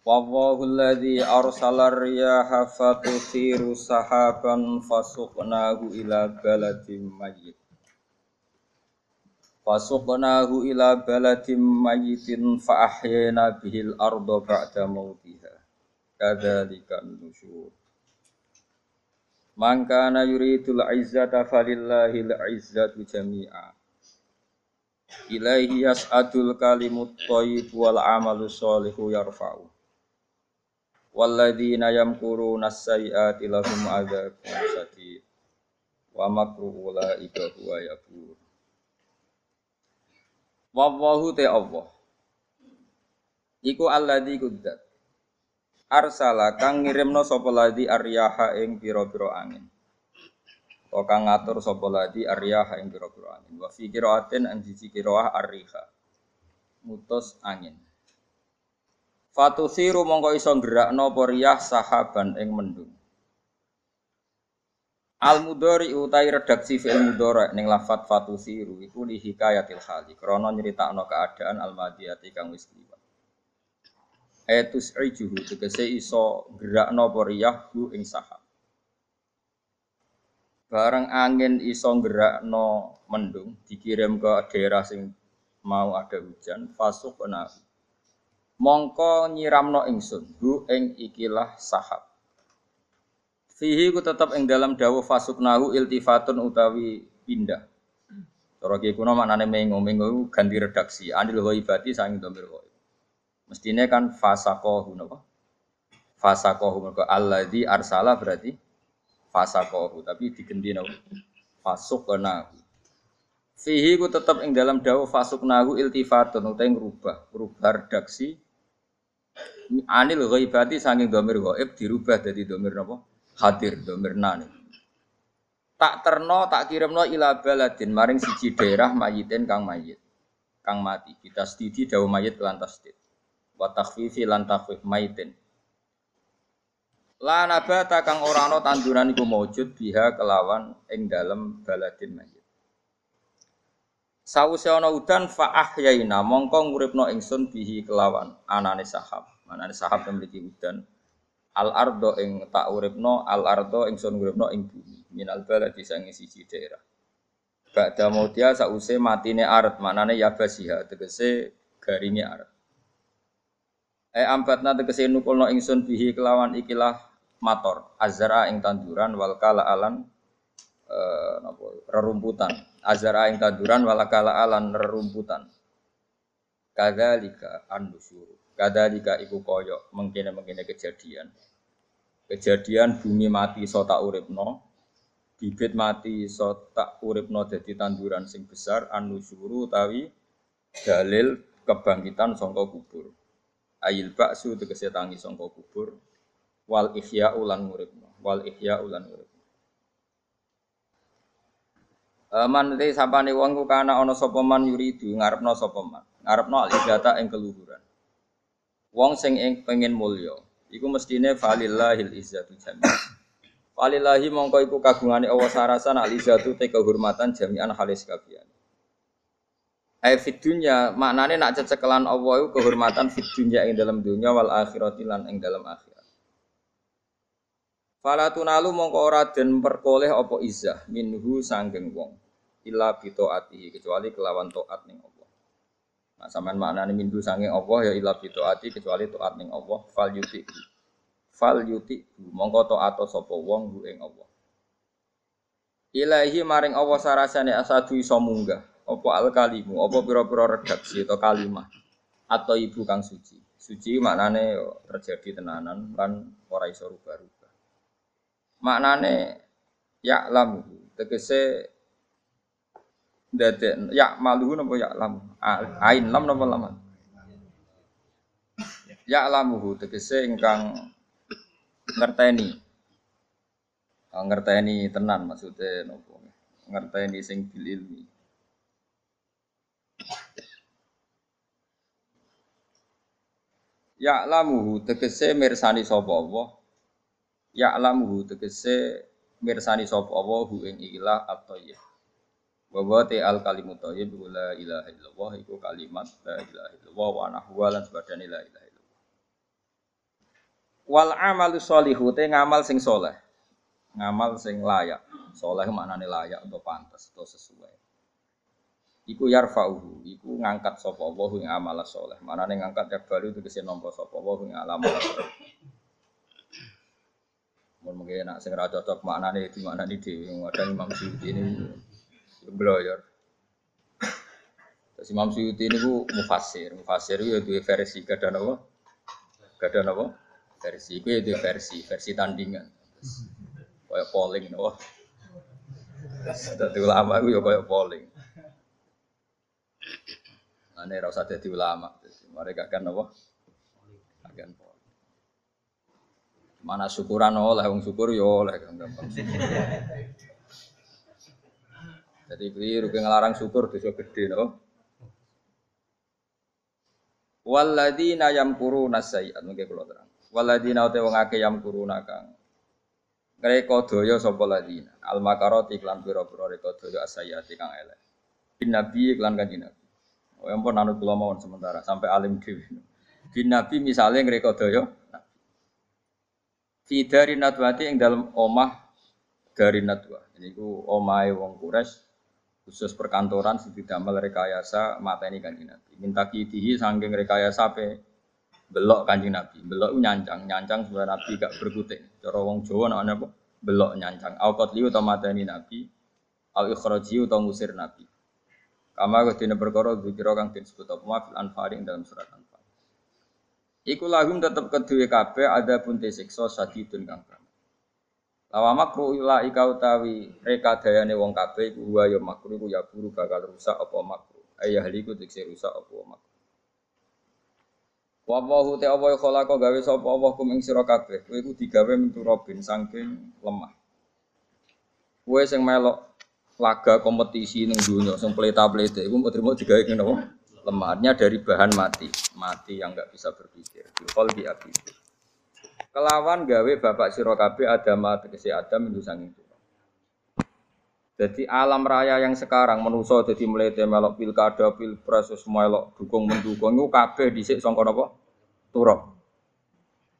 Wallahu alladhi arsala riyaha fatuthiru sahaban fasuqnahu ila baladin mayyit. Fasuqnahu ila baladin mayyitin fa ahyayna bihil arda ba'da mautiha Kadzalika nusyur. Man kana yuridul izzata falillahil izzatu jami'a. Ilaihi yas'adul kalimut thayyib wal amalu sholihu yarfa'u Walladzina yamkuruna sayyiati lahum adzabun sadid wa makru ulaika huwa yabur. Wallahu te Allah. Iku alladzi kuddat. Arsala kang ngirimno sapa ladzi aryaha ing pira-pira angin. Kok kang ngatur sapa aryaha ing pira-pira angin. Wa fi qiraatin an siji qiraah arriha. Mutus angin Fatusiru mongko iso gerakno apa riyah sahaban ing mendung. Al mudhari utai redaksi fi'il mudhari ning lafat fatusiru iku li hikayatil hali krana nyeritakno keadaan al madiyati kang wis liwat. Etus ijuhu tegese iso gerakno apa riyah bu ing sahab. Bareng angin iso gerakno mendung dikirim ke daerah sing mau ada hujan fasuk nahu mongko nyiramno ingsun hu ing ikilah sahab. Fihi ku tetep ing dalam dawuh fasuknahu iltifatun utawi pindah. Cara ki kuno maknane mengo mengo ganti redaksi. Anil ghaibati sang domir ghaib mestine kan fasaqahu napa? Fasaqahu mergo alladzi arsala berarti fasaqahu tapi digendi napa? Fasuknahu. Fihi ku tetap ing dalam dawuh fasuknahu iltifatun utawi ngrubah, ngrubah redaksi Anil ghaibati saking domir ghaib dirubah jadi domir apa? Hadir, domir nani. Tak terno, tak kirimno ila baladin maring siji daerah mayitin kang mayit. Kang mati. Kita stidi dawa mayit lan tasdid. Wa takhfifi lan takhfif mayitin. La nabata kang ora ana tanduran iku maujud biha kelawan ing dalem baladin mayit. Sawise ana udan fa ahyaina mongko nguripno ingsun bihi kelawan anane sahab. Anane sahab yang memiliki udan. Al ardo ing tak uripno al ardo ingsun nguripno ing bumi. Minal baladi sangi siji daerah. Ba'da mautia sause matine aret manane yabasiha tegese garinge aret. E ambatna tegese nukulno ingsun bihi kelawan ikilah mator azra ing tanduran wal kala alan eh, napa rerumputan azara ing tanduran walakala alan rerumputan kadzalika an-nusyur kadzalika iku koyo mengkene-mengkene kejadian. Kejadian bumi mati so tak uripno bibit mati so tak uripno dadi tanduran sing besar an-nusyuru utawi dalil kebangkitan sangka kubur. Ayil baksu tegese tangi sangka kubur. Wal ihya ulan uripno wal ihya ulan uripno Eh, man te sapane wong ku kana ana sapa man yuridu ngarepno sapa man. Ngarepno al-izzata ing keluhuran. Wong sing ing pengen mulya iku mestine falillahil izzatu jami'an. Falillahi mongko iku kagungane Allah sarasan al-izzatu te kehormatan jami'an halis kabian. Ai fit dunya maknane nak cecekelan Allah iku kehormatan fit dunya ing dalam dunya wal akhirati lan ing dalam akhirat. Fala tunalu mongko ora den perkoleh apa izzah minhu sanggeng wong illa bi taatihi kecuali kelawan taat ning Allah. Nah sampean maknane minhu sanggeng Allah ya illa bi taati kecuali taat ning Allah fal yuti. Fal yuti mongko taat sapa wong bu ing Allah. Ilahi maring Allah sarasane asadu iso munggah apa al kalimu apa pira-pira redaksi atau kalimah atau ibu kang suci. Suci maknane terjadi tenanan kan ora iso rubah-rubah maknane ya lamu tegese dadi ya malu napa ya lam ain lam napa lam ya lamu tegese ingkang ngerteni. Ngerteni tenan maksudnya nopo. Ngerteni sing bil ilmi. Ya lamuhu tegese mirsani sapa Allah. Ya lamuhu tegese mirsani sapa Allah hu ing ilah at-thayyib. Wa wa al kalimut thayyib la ilaha illallah iku kalimat la ilaha illallah wa nahwa lan sebadane la ilaha illallah. Wal amalu sholihu te ngamal sing soleh. Ngamal sing layak. Soleh maknane layak atau pantas atau sesuai iku yarfa'uhu iku ngangkat sapa Allah ing amal saleh manane ngangkat ya baru kese nampa sapa Allah ing saleh mun mungkin nak sing ra cocok maknane di maknane dhewe ada Imam ini bloyor Terus Imam Suyuti ini ku mufasir, mufasir itu dua versi, gak ada apa? Gak ada apa? Versi, itu ya versi, versi tandingan. Kayak polling, nopo. Dadi ulama itu ya kayak polling. Ane rasa jadi ulama. Mereka kan apa? Akan Mana syukuran oleh, wong syukur ya oleh gampang. Jadi keliru ngelarang syukur dosa gede no. Waladina yamkuruna sayyi'at mungkin kalau terang. Waladina uta wong akeh yamkuruna kang Mereka daya sapa ladina. Al makarati iklan pira-pira reka daya asayati kang elek. Bin nabi iklan kanjeng nabi. Oh, yang pun anut kula sementara sampai alim dewi. Di Nabi misalnya ngrekodaya Fi dari natwati yang dalam omah dari natwa. Ini ku omai wong kures khusus perkantoran sing didamel rekayasa mateni kanjeng Nabi. Minta kidihi saking rekayasa pe belok kanjeng Nabi. Belok nyancang, nyancang sebenarnya Nabi gak berkutik. Cara wong Jawa namanya apa? Belok nyancang. Au qatli utawa mateni Nabi, au ikhraji utawa ngusir Nabi. Kama kedene perkara dzikira kang disebut apa ma fil anfal ing dalam surat anfal. Iku lahum tetep kedue kabeh ada pun siksa sadidun kang. Lawa makru ila ika utawi reka dayane wong kabeh iku wa ya makru iku ya buru bakal rusak apa makru. Ayah liku dikse rusak apa makru. Wa Allahu te apa khalaqa gawe sapa Allah kum ing sira kabeh. Kowe iku digawe robin saking lemah. Kowe sing melok laga kompetisi ning dunia sing pelita-pelita iku mau digawe ngene apa? Lemarnya dari bahan mati, mati yang enggak bisa berpikir. Kol di api. Kelawan gawe bapak sira kabeh Adam tegese Adam itu sanging Jadi alam raya yang sekarang menuso jadi melete melok pilkada, pilpres, semua melok dukung mendukung itu kabeh dhisik sangka napa? Turab.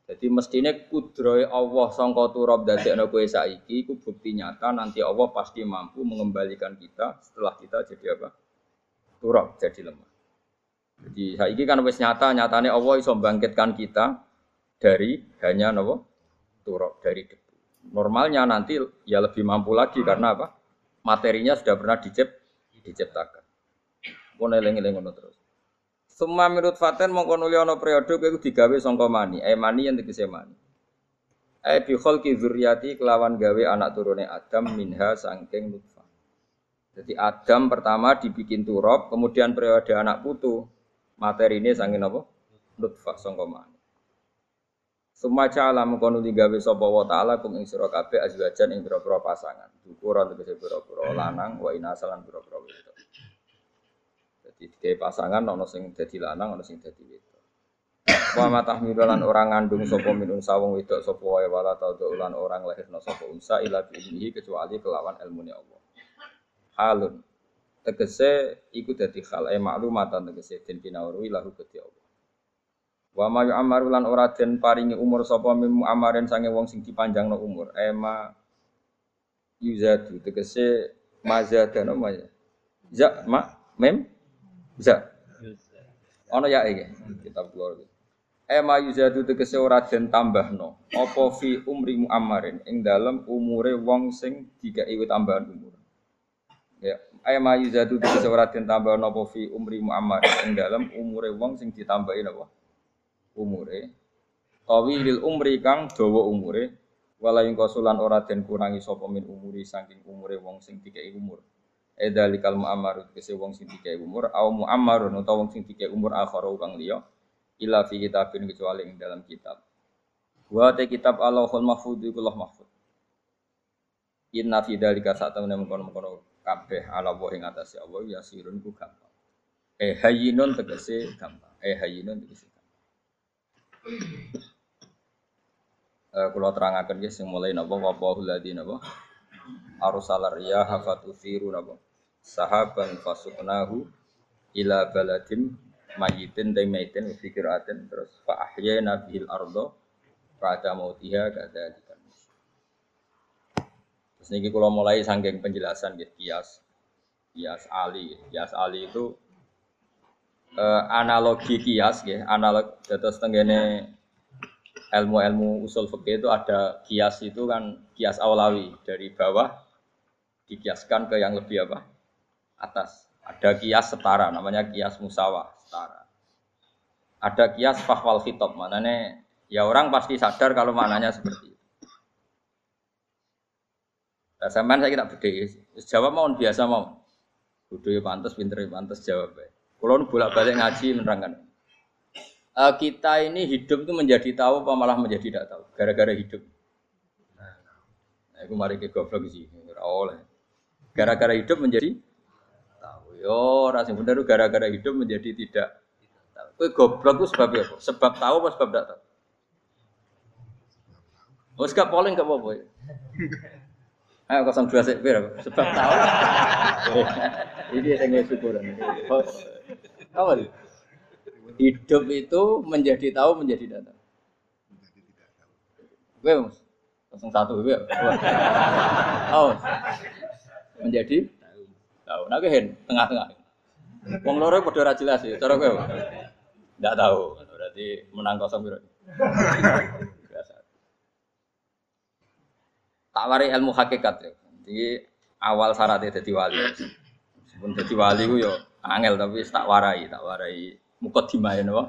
Jadi mestinya kudroy Allah sangka turab dadekno kowe saiki iku bukti nyata nanti Allah pasti mampu mengembalikan kita setelah kita jadi apa? Turab jadi lemah. Jadi saiki kan wis nyata nyatane Allah iso bangkitkan kita dari hanya nopo turab dari debu. Normalnya nanti ya lebih mampu lagi karena apa? Materinya sudah pernah dicip, diciptakan. Pun eling-eling terus. Summa mirut faten mongko nuli ana periode kowe digawe sangka mani, eh mani yang tegese mani. Eh bi khalqi dzurriyyati kelawan gawe anak turune Adam minha sangking nutfah. Jadi Adam pertama dibikin turab, kemudian periode anak putu materi ini sangin apa? Nutfah sangka mani. Summa ca'ala mengkono digawe sapa wa ta'ala kum ing sira kabeh azwajan ing pira-pira pasangan. Ukuran tegese pira-pira lanang wa inasalan pira-pira wedok. Jadi kayak pasangan ono sing dadi lanang ono sing dadi wedok. Wa matahmilan orang ngandung sapa minun sawung wedok sapa wae wala ulan orang lahirna sapa unsa ila bihi kecuali kelawan ilmune Allah. Halun tegese iku dadi hal e maklumatan tegese den pinauri lahu kedhi Allah. Wa ma yu'amaru lan ora den paringi umur sapa mim amaren sange wong sing dipanjangno umur. Ema yuzadu tegese mazadana ma ya ma mem bisa. Ono ya iki kitab kula. Ema yuzadu tegese ora den tambahno apa fi umri muammarin ing dalem umure wong sing dikai tambahan umur. Ya, ema yuzadu tegese ora den tambahno apa fi umri muammarin ing dalem umure wong sing ditambahi napa? Umure. Tawilil umri kang dawa umure wala ing kosulan ora den kurangi sapa min umuri saking umure wong sing dikai umur edzalikal mu'ammar kese wong sing dikei umur au mu'ammarun utawa wong sing dikei umur akhara kang liya ila fi kitabin kecuali ing dalam kitab Wa te kitab Allahul Mahfud iku Allah mahfud. Inna fi dzalika sa'tamna mengkono-mengkono kabeh ala wa ing atase Allah ya sirun ku gampang. Eh hayyinun tegese gampang. Eh hayyinun tegese. Eh kula terangaken nggih sing mulai napa? Wa ladzi napa? Arsalar riyaha fatusiru napa? Sahaban fasuqnahu ila baladim mayitin dan mayitin fikiratin terus fa ahyana bihil ardo pada mautiha kadzalika. Terus niki kalau mulai sanggeng penjelasan gitu kias kias ali. Kias ali itu eh, analogi kias ya analog terus tenggene ilmu-ilmu usul fikih itu ada kias itu kan kias awlawi dari bawah dikiaskan ke yang lebih apa atas ada kias setara namanya kias musawah setara. Ada kias fahwal khitab, mananya ya orang pasti sadar kalau mananya seperti itu. Nah, saya kira beda. Jawab mau biasa mau. Bodoh ya pantas, pinter ya pantas jawab. Kalau bolak-balik ngaji menerangkan. Uh, kita ini hidup itu menjadi tahu apa malah menjadi tidak tahu gara-gara hidup. Nah, aku mari ke goblok sih, oleh. Gara-gara hidup menjadi Yo, rasa bener gara-gara hidup menjadi tidak. Kowe goblok itu sebab apa? Sebab tahu apa sebab tidak tahu? Oh, gak polling gak apa-apa. Ayo kosong dua sek sebab tahu. Ini yang syukuran. Apa itu? Hidup itu menjadi tahu menjadi tidak tahu. Gue mas, kosong satu gue. Oh, menjadi tahu. Nah, hen tengah-tengah. Wong loro padha ora jelas ya, cara kowe. Enggak tahu. Berarti menang kosong piro. Biasa. Tak wari ilmu hakikat ya. Jadi awal syaratnya jadi wali. Meskipun jadi wali ku yo angel tapi tak warai, tak warai mukadimah ya napa.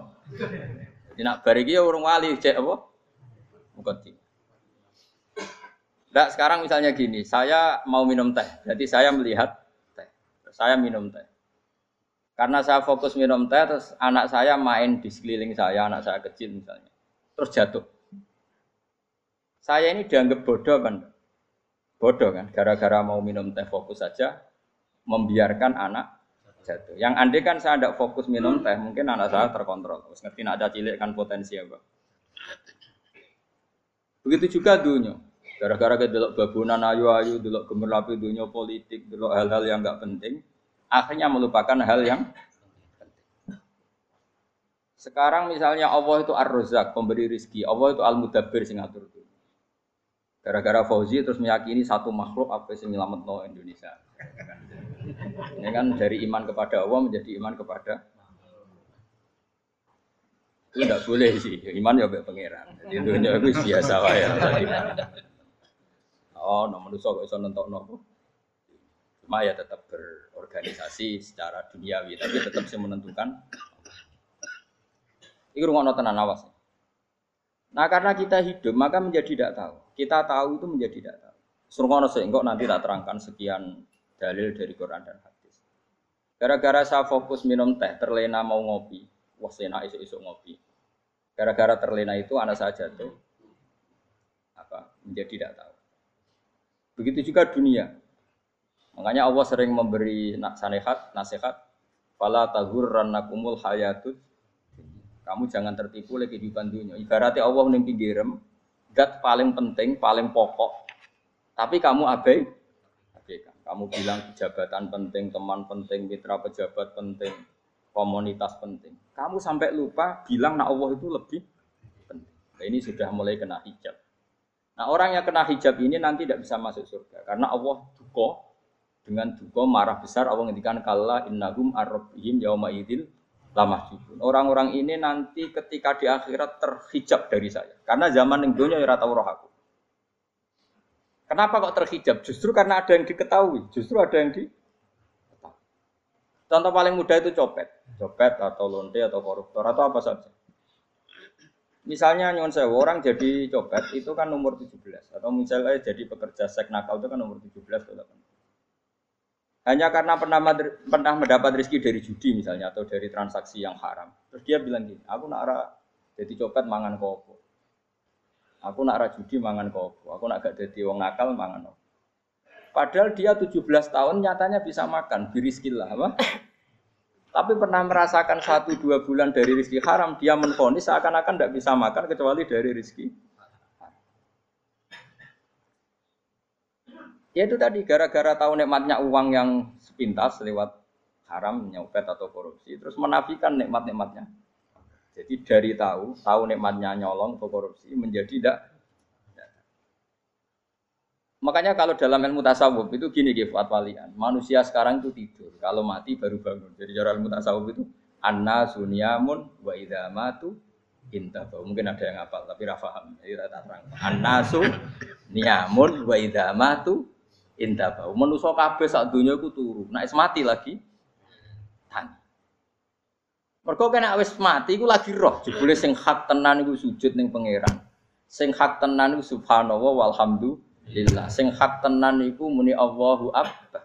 Jadi nak bar iki ya urung wali cek apa? Mukadimah. Nah, sekarang misalnya gini, saya mau minum teh, jadi saya melihat saya minum teh. Karena saya fokus minum teh, terus anak saya main di sekeliling saya, anak saya kecil misalnya. Terus jatuh. Saya ini dianggap bodoh kan? Bodoh kan? Gara-gara mau minum teh fokus saja, membiarkan anak jatuh. Yang andai kan saya tidak fokus minum teh, mungkin anak saya terkontrol. Terus ngerti ada cilik kan potensi apa. Begitu juga dunia. Gara-gara kita delok babunan ayu-ayu, delok gemerlapi dunia politik, delok hal-hal yang nggak penting, akhirnya melupakan hal yang sekarang misalnya Allah itu Ar-Razzaq, pemberi rizki, Allah itu Al-Mudabbir sing ngatur itu. Gara-gara Fauzi terus meyakini satu makhluk apa sing nyelamat no Indonesia. Ini kan dari iman kepada Allah menjadi iman kepada itu tidak boleh sih, iman ya baik pangeran. Jadi dunia itu biasa ya. Oh, nomor manusia kok bisa nonton nopo. Cuma ya tetap berorganisasi secara duniawi, tapi tetap sih menentukan. Ini rumah tenan awas. Nah karena kita hidup maka menjadi tidak tahu. Kita tahu itu menjadi tidak tahu. Surungono sehingga nanti tak terangkan sekian dalil dari Quran dan hadis. Gara-gara saya fokus minum teh, terlena mau ngopi, wah sena isu-isu ngopi. Gara-gara terlena itu anak saya jatuh, apa menjadi tidak tahu. Begitu juga dunia. Makanya Allah sering memberi nasihat, nasihat, "Fala taghurrannakumul hayatud." Kamu jangan tertipu lagi di dunia. Ibaratnya Allah ning pinggirem, dat paling penting, paling pokok. Tapi kamu abai, abaikan. Kamu bilang jabatan penting, teman penting, mitra pejabat penting, komunitas penting. Kamu sampai lupa bilang nak Allah itu lebih penting. Nah, ini sudah mulai kena hijab. Nah orang yang kena hijab ini nanti tidak bisa masuk surga karena Allah duko dengan duko marah besar Allah ngendikan kalla innahum arrobihim yauma idil lama Orang-orang ini nanti ketika di akhirat terhijab dari saya karena zaman yang dunia ya tahu roh aku. Kenapa kok terhijab? Justru karena ada yang diketahui, justru ada yang di Contoh paling mudah itu copet, copet atau lonte atau koruptor atau apa saja. Misalnya nyuwun saya orang jadi copet itu kan nomor 17 atau misalnya jadi pekerja seks nakal itu kan nomor 17 atau 18. Hanya karena pernah pernah mendapat rezeki dari judi misalnya atau dari transaksi yang haram. Terus dia bilang gini, aku nak jadi copet mangan kopo. Aku nak rajudi mangan kopo, aku nak gak jadi wong nakal mangan opo. Padahal dia 17 tahun nyatanya bisa makan, biriskillah apa? Tapi pernah merasakan satu dua bulan dari rizki haram, dia menfonis seakan-akan tidak bisa makan kecuali dari rizki. Ya itu tadi gara-gara tahu nikmatnya uang yang sepintas lewat haram, nyopet atau korupsi, terus menafikan nikmat-nikmatnya. Jadi dari tahu, tahu nikmatnya nyolong atau korupsi menjadi tidak. Makanya kalau dalam ilmu tasawuf itu gini gitu walian. Manusia sekarang itu tidur, kalau mati baru bangun. Jadi cara ilmu tasawuf itu anna sunyamun wa idza matu. Mungkin ada yang hafal tapi ra paham. Jadi rata terang. Anna sunyamun wa idza intahu. Manusa kabeh sak donya iku turu. Nek mati lagi tani. Mergo kena wis mati iku lagi roh, jebule sing hak tenan iku sujud ning pangeran. Sing hak tenan iku subhanallah walhamdulillah. Sing hak tenan iku muni Allahu akbar.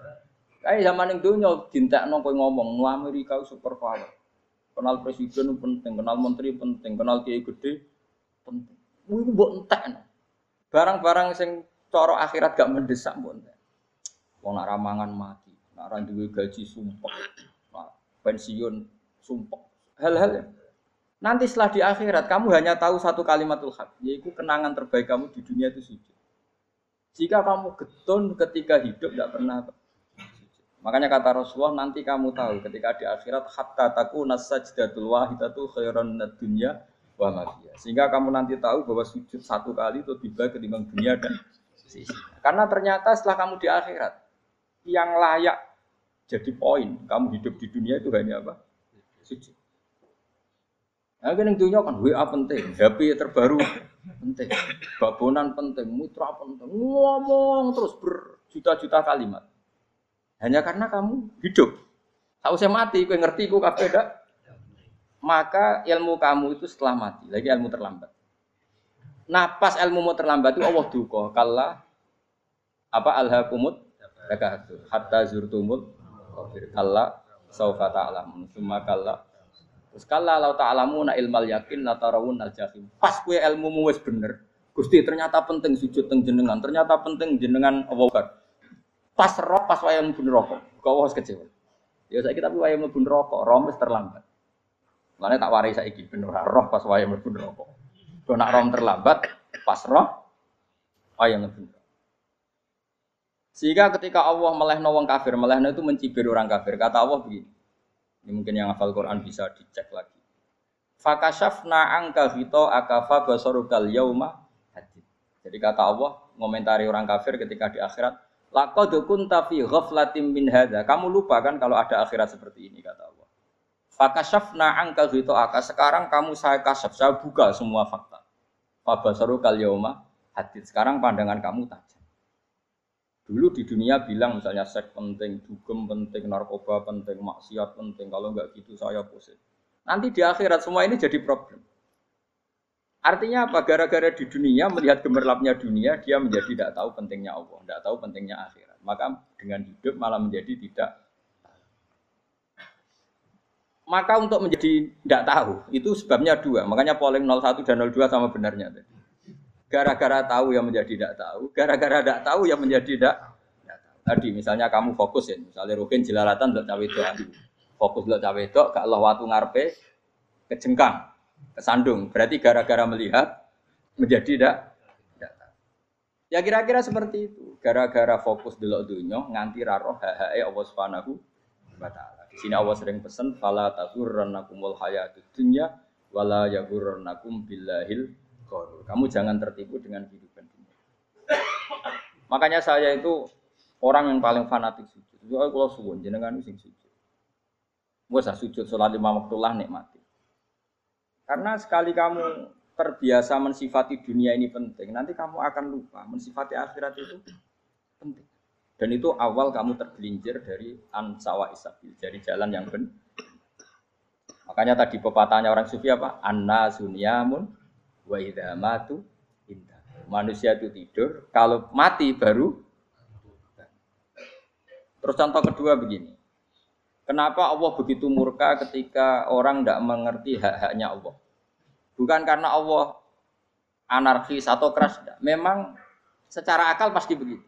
Kayak zaman ning donya dintekno kowe ngomong, nu Amerika super power. Kenal presiden penting, kenal menteri penting, kenal kiai gede penting. Kuwi mbok entekno. Barang-barang sing cara akhirat gak mendesak mbok entek. Wong nak ramangan mati, nak ra duwe gaji sumpah. pensiun sumpah hal-hal yang nanti setelah di akhirat kamu hanya tahu satu kalimatul hak, yaitu kenangan terbaik kamu di dunia itu sujud. Jika kamu getun ketika hidup tidak pernah Makanya kata Rasulullah nanti kamu tahu ketika di akhirat hatta taku nasajdatul wahidatu khairan dunya wa. Sehingga kamu nanti tahu bahwa sujud satu kali itu baik ketimbang dunia dan sisi. Karena ternyata setelah kamu di akhirat yang layak jadi poin kamu hidup di dunia itu hanya apa? Sujud. Nah, kan dunia kan WA penting, HP terbaru penting, babonan penting, mitra penting, ngomong terus berjuta-juta kalimat. Hanya karena kamu hidup. Tahu saya mati, kau ngerti, kau kafe dak. Maka ilmu kamu itu setelah mati, lagi ilmu terlambat. Nah pas ilmu mau terlambat itu Allah duka kalla apa alhaqumut takahatu hatta zurtumul kalla saufa ta'lamun summa kalla Terus kala lau ta'lamu na ilmal yakin la tarawun al jahim. Pas kue ilmu mu wis bener. Gusti ternyata penting sujud teng jenengan, ternyata penting jenengan apa Pas roh pas wayang mlebu neraka. Kau harus kecewa. Ya saiki tapi wayang mlebu neraka, roh terlambat. Lane tak warai saiki bener roh pas wayang mlebu neraka. Nak roh terlambat, pas roh wayang mlebu Sehingga ketika Allah melehno wong kafir, melehno itu mencibir orang kafir. Kata Allah begini, ini mungkin yang hafal Quran bisa dicek lagi. Fakashafna angka hito akafa basarukal yauma hadid. Jadi kata Allah ngomentari orang kafir ketika di akhirat, laqad kunta fi ghaflatin min hadza. Kamu lupa kan kalau ada akhirat seperti ini kata Allah. Fakashafna angka hito aka. Sekarang kamu saya kasaf, saya buka semua fakta. Fabasarukal yauma hadid. Sekarang pandangan kamu tajam. Dulu di dunia bilang misalnya seks penting, dugem penting, narkoba penting, maksiat penting. Kalau nggak gitu saya pusing. Nanti di akhirat semua ini jadi problem. Artinya apa? Gara-gara di dunia melihat gemerlapnya dunia, dia menjadi tidak tahu pentingnya Allah, tidak tahu pentingnya akhirat. Maka dengan hidup malah menjadi tidak maka untuk menjadi tidak tahu itu sebabnya dua makanya polling 01 dan 02 sama benarnya tadi Gara-gara tahu yang menjadi tidak tahu, gara-gara tidak tahu yang menjadi tidak Tadi misalnya kamu fokus ya, misalnya Rukin jelalatan untuk cawe itu, fokus untuk cawe itu, gak Allah waktu ngarpe kejengkang, kesandung. Berarti gara-gara melihat menjadi tidak Ya kira-kira seperti itu. Gara-gara fokus dulu dunia nganti raro hae Allah Subhanahu wa taala. Di sini Allah sering pesan fala taghurrannakumul hayatud dunya wala yaghurrannakum billahil kamu jangan tertipu dengan kehidupan dunia. Makanya saya itu orang yang paling fanatik sujud. Itu kalau suwun jenengan sing sujud. Gue sujud sholat lima waktu lah nikmati. Karena sekali kamu terbiasa mensifati dunia ini penting, nanti kamu akan lupa mensifati akhirat itu penting. Dan itu awal kamu tergelincir dari ansawa isabil, dari jalan yang benar. Makanya tadi pepatahnya orang sufi apa? Anna sunyamun wa matu inta. Manusia itu tidur, kalau mati baru Terus contoh kedua begini. Kenapa Allah begitu murka ketika orang tidak mengerti hak-haknya Allah? Bukan karena Allah anarkis atau keras. Memang secara akal pasti begitu.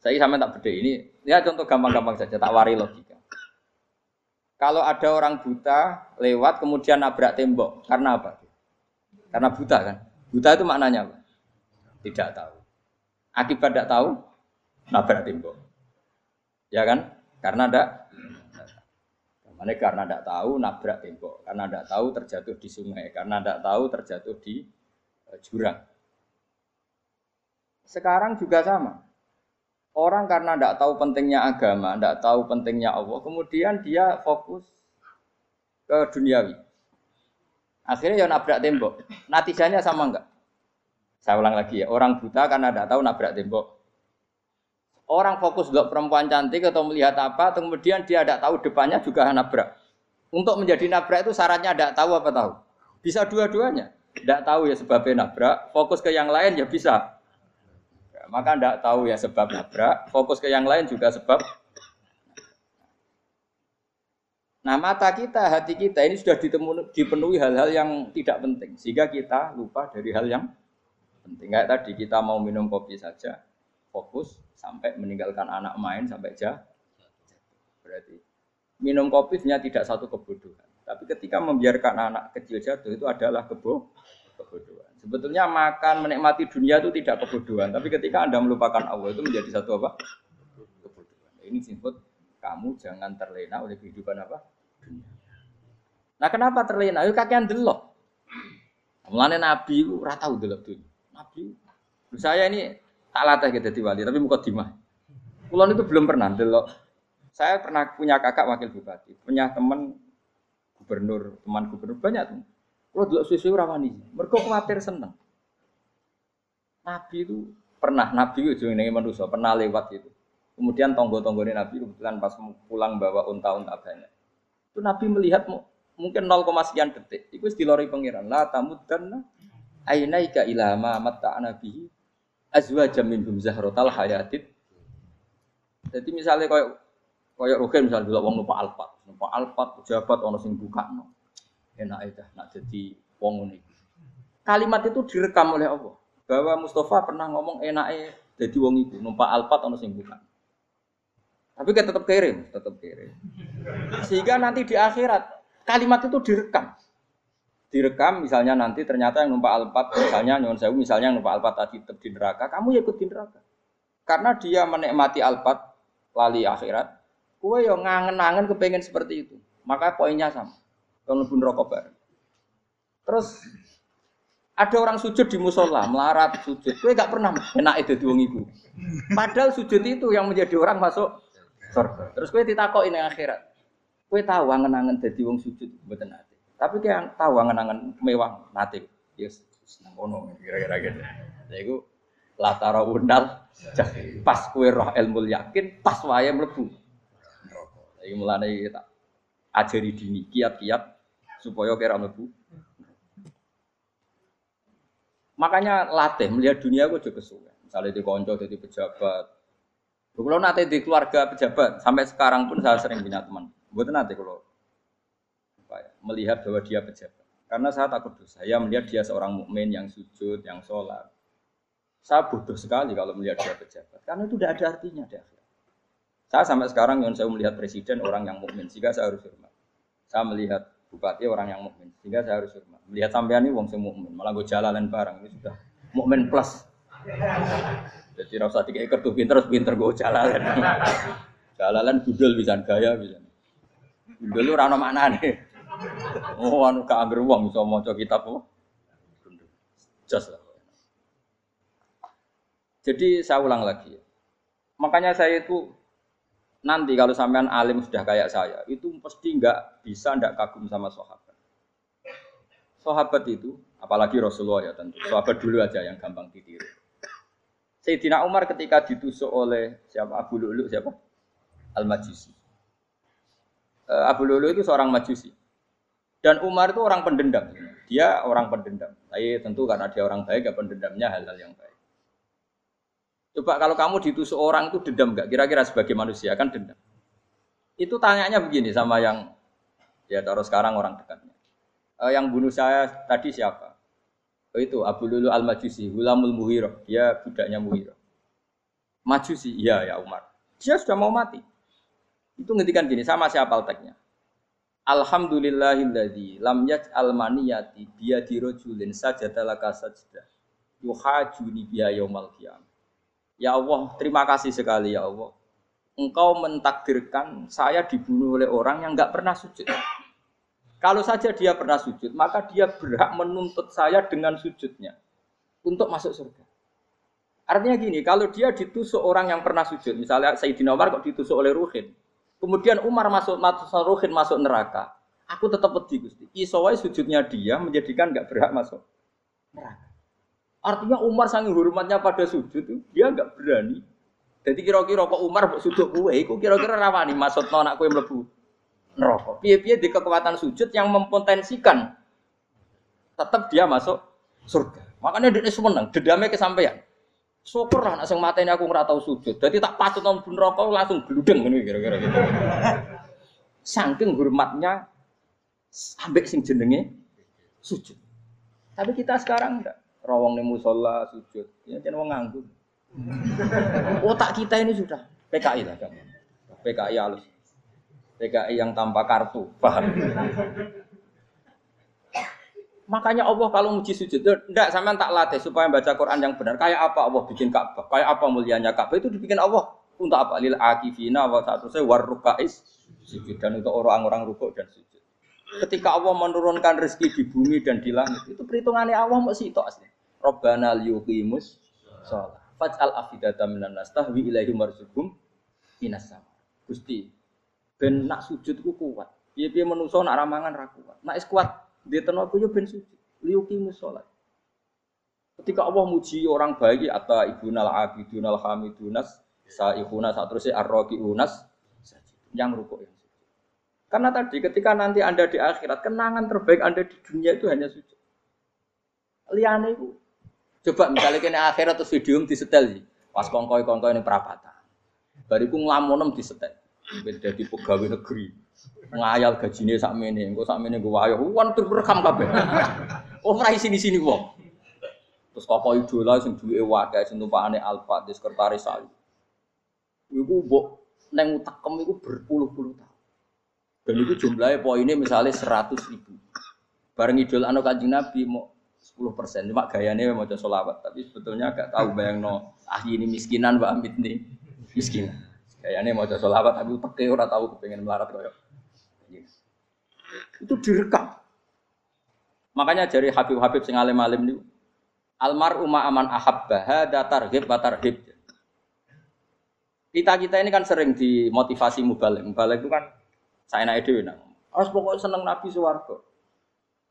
Saya sama tak beda ini, ya contoh gampang-gampang saja, tak wari logika. Kalau ada orang buta lewat kemudian nabrak tembok, karena apa? Karena buta kan? Buta itu maknanya apa? Tidak tahu. Akibat tidak tahu, nabrak tembok. Ya kan? Karena ada Mana karena tidak tahu nabrak tembok, karena tidak tahu terjatuh di sungai, karena tidak tahu terjatuh di eh, jurang. Sekarang juga sama. Orang karena tidak tahu pentingnya agama, tidak tahu pentingnya Allah, kemudian dia fokus ke duniawi. Akhirnya ya nabrak tembok. Natijanya sama enggak? Saya ulang lagi ya, orang buta karena tidak tahu nabrak tembok. Orang fokus untuk perempuan cantik atau melihat apa, kemudian dia tidak tahu depannya juga nabrak. Untuk menjadi nabrak itu syaratnya tidak tahu apa tahu. Bisa dua-duanya. Tidak tahu ya sebabnya nabrak, fokus ke yang lain ya bisa maka tidak tahu ya sebab nabrak, fokus ke yang lain juga sebab. Nah mata kita, hati kita ini sudah dipenuhi hal-hal yang tidak penting, sehingga kita lupa dari hal yang penting. Kayak tadi kita mau minum kopi saja, fokus sampai meninggalkan anak main sampai jah. Berarti minum kopi sebenarnya tidak satu kebodohan. Tapi ketika membiarkan anak kecil jatuh itu adalah kebo kebodohan. Sebetulnya makan menikmati dunia itu tidak kebodohan, tapi ketika Anda melupakan Allah itu menjadi satu apa? Kebodohan. Ini disebut kamu jangan terlena oleh kehidupan apa? Nah, kenapa terlena? Itu kakean delok. Mulane Nabi itu ora delok. Nabi saya ini tak latih gitu di wali, tapi muka dimah. Kulon itu belum pernah delok. Saya pernah punya kakak wakil bupati, punya teman gubernur, teman gubernur banyak tuh kalau dulu susu rawani, mereka khawatir seneng. Nabi itu pernah Nabi itu ini manusia pernah lewat itu. Kemudian tonggo-tonggone Nabi kebetulan pas pulang bawa unta-unta banyak. Itu Nabi melihat mungkin 0, sekian detik. Itu dilori pangeran. La tamuddanna ainaika ila ma matta'na bihi azwajam minhum zahratal hayatid. Jadi misalnya kayak kayak Rukin misalnya dulu wong numpak alpat, numpak alpat pejabat ono sing buka no enak aja nak jadi wong ini. Kalimat itu direkam oleh Allah bahwa Mustafa pernah ngomong enak jadi wong itu numpak alpat atau sing bukan. Tapi kan tetap kirim, tetap kirim. Sehingga nanti di akhirat kalimat itu direkam. Direkam misalnya nanti ternyata yang numpak alpat misalnya nyon sewu misalnya yang numpak alpat tadi tetap di neraka, kamu ya ikut di neraka. Karena dia menikmati alpat lali akhirat, kue yang ngangen-ngangen kepengen seperti itu. Maka poinnya sama. Kalau pun rokok bareng. Terus ada orang sujud di musola, melarat sujud. Kue gak pernah enak itu di ibu. Padahal sujud itu yang menjadi orang masuk surga. Terus kue ditakok ini akhirat. Kue tahu angen-angen jadi wong sujud betul nanti. Tapi kayak tahu angen-angen mewah nanti. Yes, senang ono kira-kira gitu. Jadi itu latara undal pas kue roh ilmu yakin pas wae mlebu. Jadi mulane tak ajari dini kiat-kiat supaya kira mlebu. Makanya latih melihat dunia gue juga kesuwen. Misalnya di konco jadi pejabat. Kalau nanti di keluarga pejabat, sampai sekarang pun saya sering punya teman. Buat nanti kalau ya, melihat bahwa dia pejabat. Karena saya takut dosa. Saya melihat dia seorang mukmin yang sujud, yang sholat. Saya bodoh sekali kalau melihat dia pejabat. Karena itu tidak ada artinya di Saya sampai sekarang yang saya melihat presiden orang yang mukmin, sehingga saya harus hormat. Saya melihat bupati orang yang mukmin sehingga saya harus hormat melihat sampean ini wong sing mukmin malah gue jalan barang ini sudah mukmin plus jadi rasa tiga ekor tuh pinter pinter gue jalan jalan budel bisa gaya bisa. Budel lu rano mana nih oh anu ke angger wong bisa mau kitab oh just lah. Jadi saya ulang lagi. Makanya saya itu nanti kalau sampean alim sudah kayak saya, itu pasti nggak bisa nggak kagum sama sahabat. Sahabat itu, apalagi Rasulullah ya tentu, sahabat dulu aja yang gampang ditiru. Sayyidina Umar ketika ditusuk oleh siapa Abu Lulu siapa Al Majusi. Eh, Abu Lulu itu seorang Majusi. Dan Umar itu orang pendendam. Dia orang pendendam. Tapi tentu karena dia orang baik, ya pendendamnya hal-hal yang baik. Coba kalau kamu ditusuk orang itu dendam nggak? Kira-kira sebagai manusia kan dendam. Itu tanyanya begini sama yang ya taruh sekarang orang dekatnya. E, yang bunuh saya tadi siapa? Oh, itu Abu Lulu Al Majusi, Hulamul Muhiro, dia budaknya Muhiro. Majusi, iya ya Umar. Dia sudah mau mati. Itu ngetikan gini, sama siapa teksnya. Alhamdulillahilladzi lam yaj'al maniyati biyadi rajulin sajadalaka sajdah yuhajuni biya yaumal qiyamah. Ya Allah, terima kasih sekali ya Allah. Engkau mentakdirkan saya dibunuh oleh orang yang nggak pernah sujud. Kalau saja dia pernah sujud, maka dia berhak menuntut saya dengan sujudnya untuk masuk surga. Artinya gini, kalau dia ditusuk orang yang pernah sujud, misalnya Sayyidina Umar kok ditusuk oleh Ruhin, kemudian Umar masuk, masuk Ruhin masuk neraka, aku tetap pedih Gusti. Isowai sujudnya dia menjadikan nggak berhak masuk neraka. Artinya Umar sangat hormatnya pada sujud, dia nggak berani. Jadi kira-kira kok Umar sujud kue, kira-kira rawani masuk anak kue melebu neraka. Piye-piye di kekuatan sujud yang mempotensikan tetap dia masuk surga. Makanya dia seneng, dedamnya kesampaian. Syukur lah, nak mata ini aku tahu sujud. Jadi tak patut nang neraka langsung geludeng ini kira-kira gitu. Saking hormatnya sampai sing jenenge sujud. Tapi kita sekarang enggak. Rawang nih musola sujud. Ya jangan wong nganggur. Otak kita ini sudah PKI lah. PKI halus. PKI yang tanpa kartu, paham? Makanya Allah kalau muji sujud, enggak sama tak latih supaya baca Quran yang benar. Kayak apa Allah bikin Ka'bah? Kayak apa mulianya Ka'bah itu dibikin Allah untuk apa? Lil akifina wa saya warrukais sujud dan untuk orang-orang rukuk dan sujud. Ketika Allah menurunkan rezeki di bumi dan di langit, itu perhitungannya Allah masih itu asli. Robbana liyuqimus sholat. Faj'al afidata minan nas tahwi ilaihim sama. Gusti, ben nak sujud ku kuat. Piye piye menungso nak ramangan ra kuat. Nak is kuat di tenaga yo ben sujud. Liuki musolat. Ketika Allah muji orang baik atau ibunal abidunal hamidunas saihuna saat terusnya unas yang rukuk yang sujud. Karena tadi ketika nanti anda di akhirat kenangan terbaik anda di dunia itu hanya sujud. Liane itu coba misalnya kena akhirat atau video di setel sih pas kongkoi kongkoi ini perapatan. Bariku ngelamunem di setel beda di pegawai negeri. Ngayal gajinya sak mene engko sak mene gue ayo wan tur rekam kabeh. Oh ora sini-sini wong terus kok idola sing duwe wae sing tumpakane Alfa di sekretaris saya iku mbok neng utakem iku berpuluh-puluh tahun. Dan itu jumlahnya poinnya misalnya seratus ribu. Bareng idol anu kanjeng Nabi mau sepuluh persen. Cuma gayanya mau solawat tapi sebetulnya agak tahu bayang no ah ini miskinan mbak Amit nih. Miskinan Kayaknya mau jadi sholawat, tapi pakai orang tahu kepengen melarat koyo. Itu direkam. Makanya dari Habib-Habib sing alim-alim ini, almar umma aman ahabba hada tarhib wa tarhib. Kita kita ini kan sering dimotivasi mubalik. Mubalik itu kan saya naik dewi nah. Harus pokoknya seneng Nabi suwargo.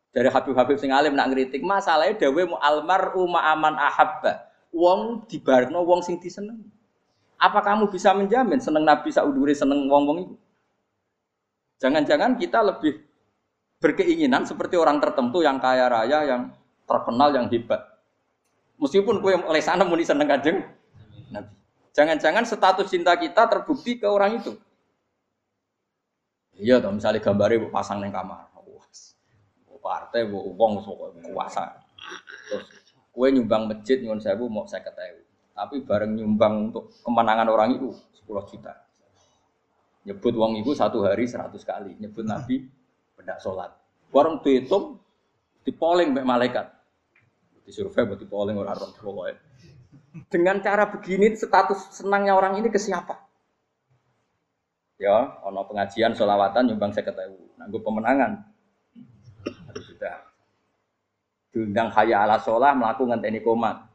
Dari Habib-Habib sing alim nak ngeritik masalahnya dawe mu almar umma aman ahabba. Wong dibarno wong sing diseneng. Apa kamu bisa menjamin seneng Nabi Sauduri seneng wong-wong itu? Jangan-jangan kita lebih berkeinginan seperti orang tertentu yang kaya raya, yang terkenal, yang hebat. Meskipun kue oleh sana muni seneng kajeng Nabi. Jangan-jangan status cinta kita terbukti ke orang itu. Iya toh, misalnya gambarnya pasang neng kamar. Wah, partai, uang, kuasa. Terus kue nyumbang masjid nyuwun sewu mau saya ketahui tapi bareng nyumbang untuk kemenangan orang itu 10 juta. Nyebut uang itu satu hari 100 kali. Nyebut Nabi benda sholat. Bareng dihitung, dipoling mbak malaikat. Di survei buat dipoling orang orang pokoknya. Dengan cara begini status senangnya orang ini ke siapa? Ya, ono pengajian sholawatan nyumbang saya ketahui. Nanggu pemenangan. sudah. Diundang haya ala sholah melakukan teknik komat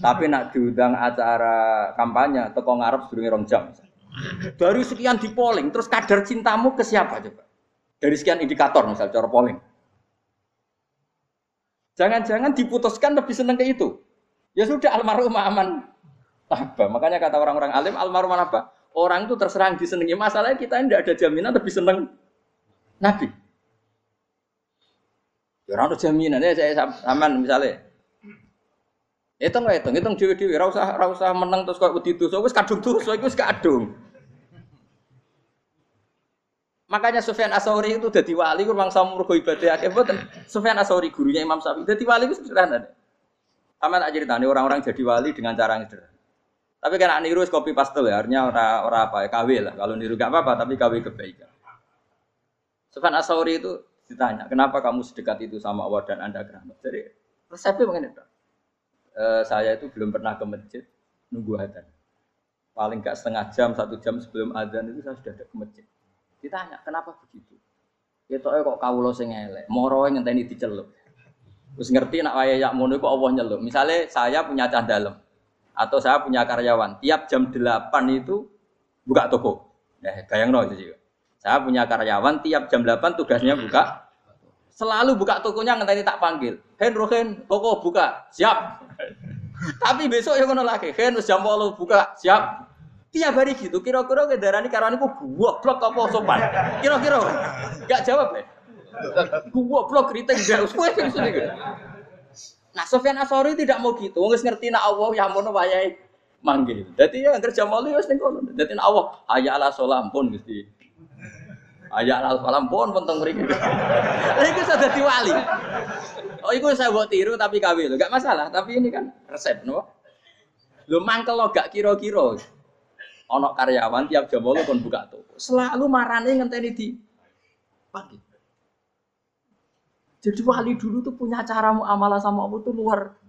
tapi nak diundang acara kampanye teko ngarep sedurunge rong jam. Dari sekian di polling, terus kadar cintamu ke siapa coba? Dari sekian indikator misal cara polling. Jangan-jangan diputuskan lebih seneng ke itu. Ya sudah almarhum aman. Apa? Makanya kata orang-orang alim almarhum apa? Orang itu terserang disenangi. Masalahnya kita tidak ada jaminan lebih seneng Nabi. Ya orang ada jaminan ya saya aman misalnya Hitung lah hitung, hitung dewi dewi. Rasa rasa menang terus kau wedi dosa, wis kadung dosa, wis kadung. Makanya Sufyan Asauri itu jadi wali ku mangsa mergo ibadah akeh mboten. Sufyan Asauri gurunya Imam Syafi'i jadi wali itu sederhana. Sama tak ceritanya orang-orang jadi wali dengan cara yang sederhana. Tapi kan niru kopi pastel ya, artinya orang orang apa ya KW lah. Kalau niru gak apa-apa, tapi KW kebaikan. Sufyan Asauri itu ditanya, kenapa kamu sedekat itu sama Allah dan anda keramat? Jadi resepnya mengenai itu. E, saya itu belum pernah ke masjid nunggu adzan. Paling gak setengah jam, satu jam sebelum adzan itu saya sudah ada ke masjid. Ditanya, kenapa begitu? Ya kok lo sing elek, moro ngenteni dicelup. Terus ngerti nak waya yak mono kok Allah nyelup. Misalnya saya punya cah dalam atau saya punya karyawan, tiap jam 8 itu buka toko. Nah, bayang no itu. Saya punya karyawan, tiap jam 8 tugasnya buka. Selalu buka tokonya ngenteni tak panggil. Hen Rohen, toko buka, siap. Tapi besok ya ngono lagi, Hen jam 8 buka, siap. Tiap hari gitu, kira-kira kendaraan karyawan itu blok apa sopan? Kira-kira, gak jawab ya. blok kritik gak usah Nah, Sofyan Asori tidak mau gitu. Wong ngerti nak Allah ya mono wayahe manggil. Dadi ya kerja malu wis ning kono. Dadi nak Allah ala salam pun Gusti. Ayya ala salam pun penting mriki. Lha iku sudah wali. Oh, iku saya buat tiru tapi kawin lho. Gak masalah, tapi ini kan resep, no? Lu mangkel lo gak kira-kira. Ono karyawan tiap jam 8 kon buka toko. Selalu marane ngenteni di pagi. Jadi wali dulu tuh punya cara muamalah sama Allah tuh luar.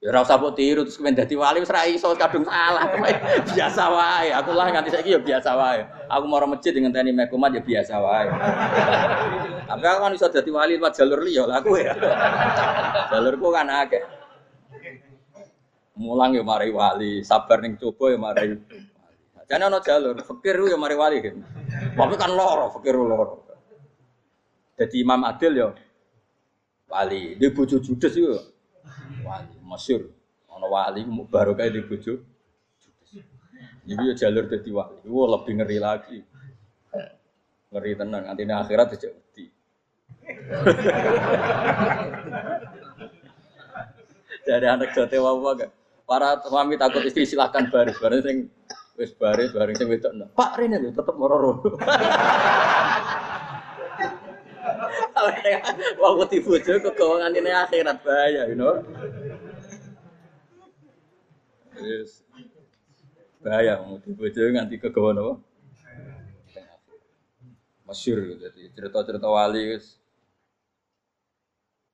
Ya ora usah tiru terus kemen dadi wali wis ra iso kadung salah. biasa wae. Aku lah nganti saiki ya biasa wae. Aku mau masjid dengan tani mekumat ya biasa wae. Tapi aku kan iso dadi wali lewat jalur liya lah aku ya. Jalurku kan akeh. Mulang ya mari wali, sabar ning coba ya mari wali. Jane ana jalur, fikir ya mari wali. Tapi kan loro, fikir loro. Jadi Imam Adil ya wali. Di bojo judes itu wali, masyur. Ono wali baru kayak di bojo. Jadi ya jalur jadi wali. Wah lebih ngeri lagi. Ngeri tenang. Nanti akhirat aja wedi. Jadi anak jote wawa gak. Para suami takut istri silahkan baris. Baris yang wis baris, baris yang wedok. Pak Rene tetap mororo. Wong wedi bojo kegawangan ini akhirat bahaya, you know. Yes. Bahaya wedi bojo nganti kegawan apa? Masyur jadi cerita-cerita wali.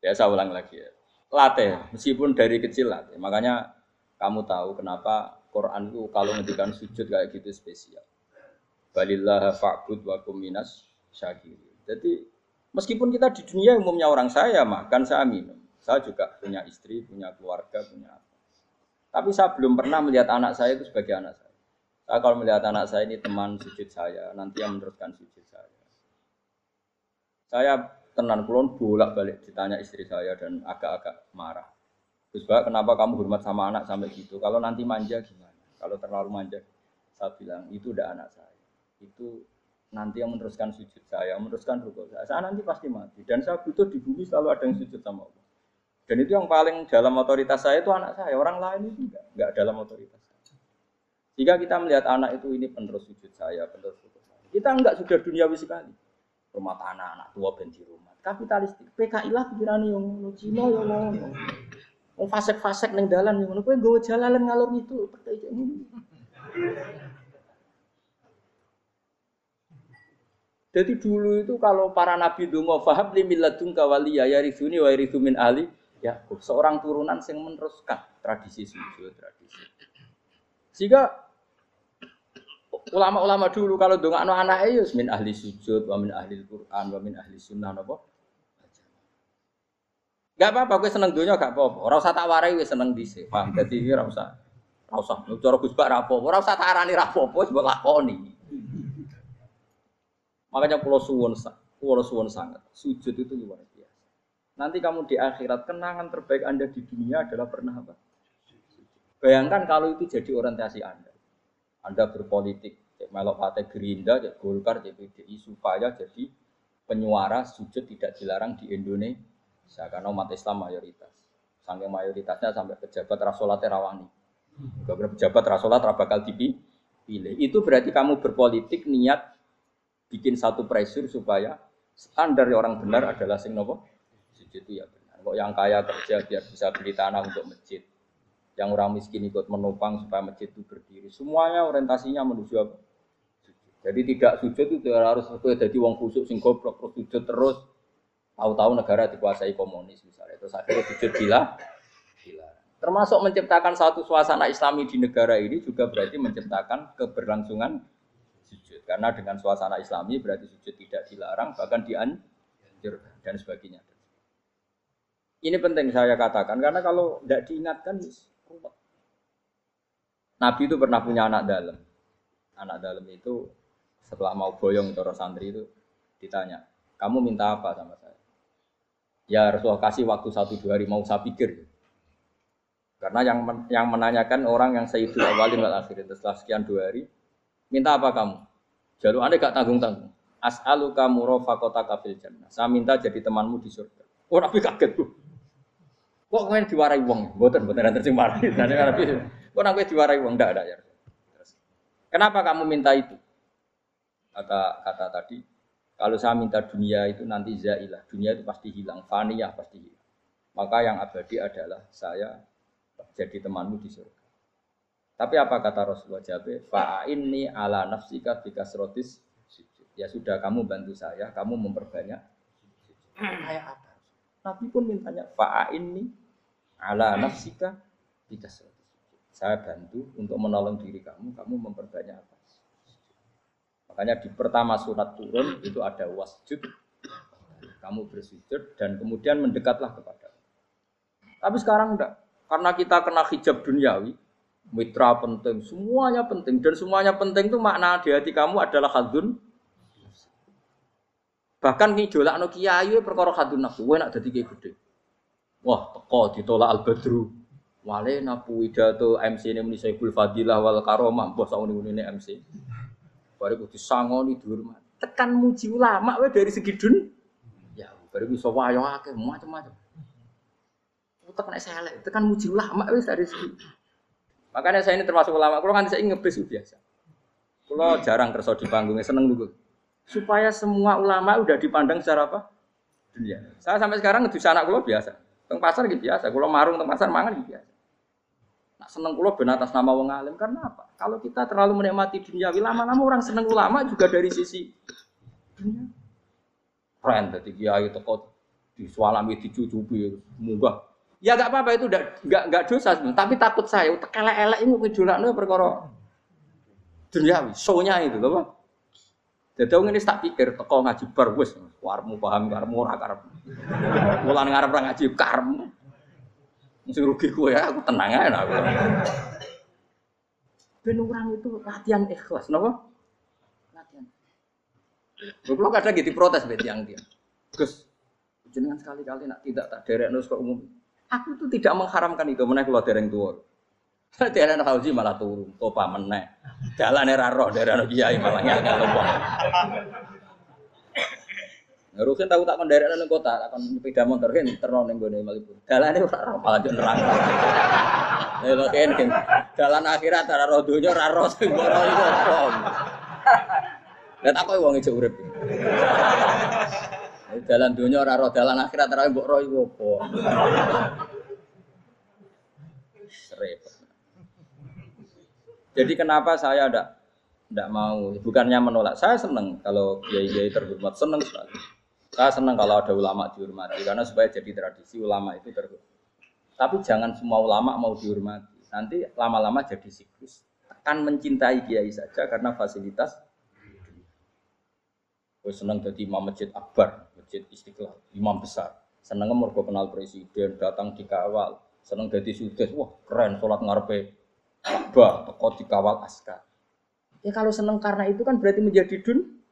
Biasa ulang lagi ya. Latih, meskipun dari kecil latih. Makanya kamu tahu kenapa Quran itu kalau ngendikan sujud kayak gitu spesial. Balillah fa'bud wa kuminas syakir. Jadi Meskipun kita di dunia umumnya orang saya makan, saya minum. Saya juga punya istri, punya keluarga, punya apa. Tapi saya belum pernah melihat anak saya itu sebagai anak saya. Saya kalau melihat anak saya ini teman sujud saya, nanti yang meneruskan sujud saya. Saya tenan kulon bolak balik ditanya istri saya dan agak-agak marah. Terus Pak, kenapa kamu hormat sama anak sampai gitu? Kalau nanti manja gimana? Kalau terlalu manja, saya bilang itu udah anak saya. Itu nanti yang meneruskan sujud saya, meneruskan rukuk saya. Saya nanti pasti mati. Dan saya butuh di bumi selalu ada yang sujud sama Allah. Dan itu yang paling dalam otoritas saya itu anak saya. Orang lain itu enggak, enggak dalam otoritas saya. Jika kita melihat anak itu ini penerus sujud saya, penerus rukuk saya. Kita enggak sudah duniawi sekali. Rumah tanah, anak tua benci rumah. Kapitalistik. PKI lah pikiran yang Cina ya ngono. Wong fasek-fasek neng dalan yang ngono kowe nggawa jalalan ngalor itu percaya ini. Jadi dulu itu kalau para nabi dungo faham li miladun kawaliya ya rizuni wa ridhu min ali ya seorang turunan yang meneruskan tradisi sujud tradisi. Sehingga ulama-ulama dulu kalau dongak anak anak ya min ahli sujud wa min ahli Quran wa min ahli sunnah nopo. Gak apa-apa, gue seneng dunia gak apa-apa. Orang usah tak warai, gue seneng disi. Paham? Jadi gue rasa, rasa. Cara Gus Bak rapopo, ora usah tak arani rapopo, sebab lakoni. Makanya pulau suwon, pulau suwon sangat. Sujud itu luar biasa. Nanti kamu di akhirat kenangan terbaik anda di dunia adalah pernah apa? Bayangkan kalau itu jadi orientasi anda. Anda berpolitik, melok partai Gerindra, cek Golkar, cek PDI supaya jadi penyuara sujud tidak dilarang di Indonesia karena umat Islam mayoritas. Sampai mayoritasnya sampai pejabat rasolat terawani. Beberapa pejabat rasolat bakal tipi pilih. Itu berarti kamu berpolitik niat bikin satu pressure supaya standar orang benar adalah sing nopo sujud itu ya benar. Kok yang kaya kerja biar bisa beli tanah untuk masjid. Yang orang miskin ikut menopang supaya masjid itu berdiri. Semuanya orientasinya menuju apa? Jadi tidak sujud itu harus jadi wong khusuk sing goblok terus sujud terus. Tahu-tahu negara dikuasai komunis misalnya. Terus akhirnya sujud gila. Gila. Termasuk menciptakan satu suasana islami di negara ini juga berarti menciptakan keberlangsungan sujud. Karena dengan suasana islami berarti sujud tidak dilarang, bahkan dianjurkan dan sebagainya. Ini penting saya katakan karena kalau tidak diingatkan Nabi itu pernah punya anak dalam. Anak dalam itu setelah mau boyong itu santri itu ditanya, kamu minta apa sama saya? Ya Rasulullah kasih waktu satu dua hari mau saya pikir. Karena yang yang menanyakan orang yang Sayyidul Awalin wal Akhirin setelah sekian dua hari, minta apa kamu? Jalur anda gak tanggung-tanggung. As'alu kamu rofakota kafil jannah. Saya minta jadi temanmu di surga. Oh Nabi kaget tuh. Kok kalian diwarai uang? Buatan, buatan nanti marahi. Nanti Nabi, kok Nabi diwarai uang? Tidak ada ya. Kenapa kamu minta itu? Kata kata tadi, kalau saya minta dunia itu nanti zailah, dunia itu pasti hilang, faniyah pasti hilang. Maka yang abadi adalah saya jadi temanmu di surga. Tapi apa kata Rasulullah Jabe? Fa'inni ala nafsika bikasrotis Ya sudah kamu bantu saya, kamu memperbanyak. Kayak apa? Nabi pun mintanya fa'inni ala nafsika bikasrotis Saya bantu untuk menolong diri kamu, kamu memperbanyak apa? Makanya di pertama surat turun itu ada wasjud. Kamu bersujud dan kemudian mendekatlah kepada. Tapi sekarang enggak. Karena kita kena hijab duniawi, mitra penting, semuanya penting dan semuanya penting itu makna di hati kamu adalah hadun. Bahkan ngidolak no kiai perkara hadun nafsu, gue nak kayak gede. Wah, teko ditolak al badru. Wale napu widato MC ini muni Saiful Fadilah wal Karomah, bos ini MC. Baru kudu sangoni dihormat. Tekan muji ulama we dari segi dun. Ya, baru bisa wayo akeh macam-macam. Utek nek tekan muji ulama wis dari segi. Makanya saya ini termasuk ulama. Kalau kan saya ngebis biasa. Kalau jarang kerso di panggungnya seneng dulu. Supaya semua ulama udah dipandang secara apa? Dunia. Saya sampai sekarang ngedus anak kulo biasa. Teng pasar gitu biasa. Kalau marung teng pasar mangan gitu biasa. Nak seneng kulo ben atas nama wong alim karena apa? Kalau kita terlalu menikmati dunia, lama-lama orang seneng ulama juga dari sisi dunia. Keren tadi kiai teko disualami dicucupi munggah. Ya gak apa-apa itu gak, gak, gak dosa tapi takut saya utek elek-elek ini kejolakno perkara duniawi, show-nya itu loh. Jadi orang ini tak pikir teko ngaji bar wis warmu paham karmu ora karep. Mulan ngarep ora ngaji karmu. Mesti rugi gue ya, aku tenang aja aku. Ben orang itu latihan ikhlas, nopo? Latihan. Kalau kadang gitu protes bet yang dia. Gus, jenengan sekali-kali nak tidak tak derek nus ke umum. Aku itu tidak mengharamkan itu, mana kalau dereng tua. Derek haji malah turun, topa meneh. Jalan era roh anak kiai malah ngel ngel Rukin tahu tak mendarat nang kota, tak kon sepeda motor kan terno ning gone Malibu. Dalane ora ora malah yo nerang. Lha kan kan dalan akhirat ora ro donya ora ro sing apa. Lah tak koyo wong ijo urip. Dalan donya ora ro dalan akhirat ora mbok ro iku apa. Jadi kenapa saya ndak ndak mau bukannya menolak saya seneng kalau kiai-kiai terhormat seneng sekali saya senang kalau ada ulama dihormati karena supaya jadi tradisi ulama itu terus. Tapi jangan semua ulama mau dihormati. Nanti lama-lama jadi siklus. Akan mencintai kiai saja karena fasilitas. Gue senang jadi imam masjid akbar, masjid istiqlal, imam besar. Senang mergo kenal presiden, datang dikawal. Senang jadi sudes, wah keren sholat ngarepe Ka'bah, teko dikawal askar. Ya kalau senang karena itu kan berarti menjadi dun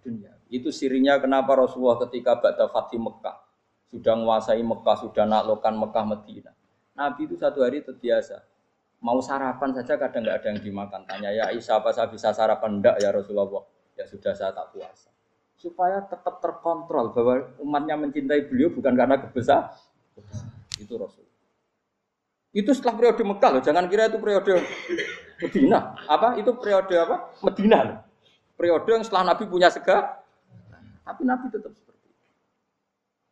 dunia. Itu sirinya kenapa Rasulullah ketika Ba'da Fatih Mekah sudah menguasai Mekah, sudah naklukkan Mekah Medina. Nabi itu satu hari terbiasa. Mau sarapan saja kadang nggak ada yang dimakan. Tanya ya Isa apa saya bisa sarapan? Enggak ya Rasulullah. Ya sudah saya tak puasa. Supaya tetap terkontrol bahwa umatnya mencintai beliau bukan karena kebesar. Itu Rasul. Itu setelah periode Mekah loh. Jangan kira itu periode Medina. Apa? Itu periode apa? Medina. loh. Periode yang setelah Nabi punya segala. Tapi Nabi tetap seperti itu.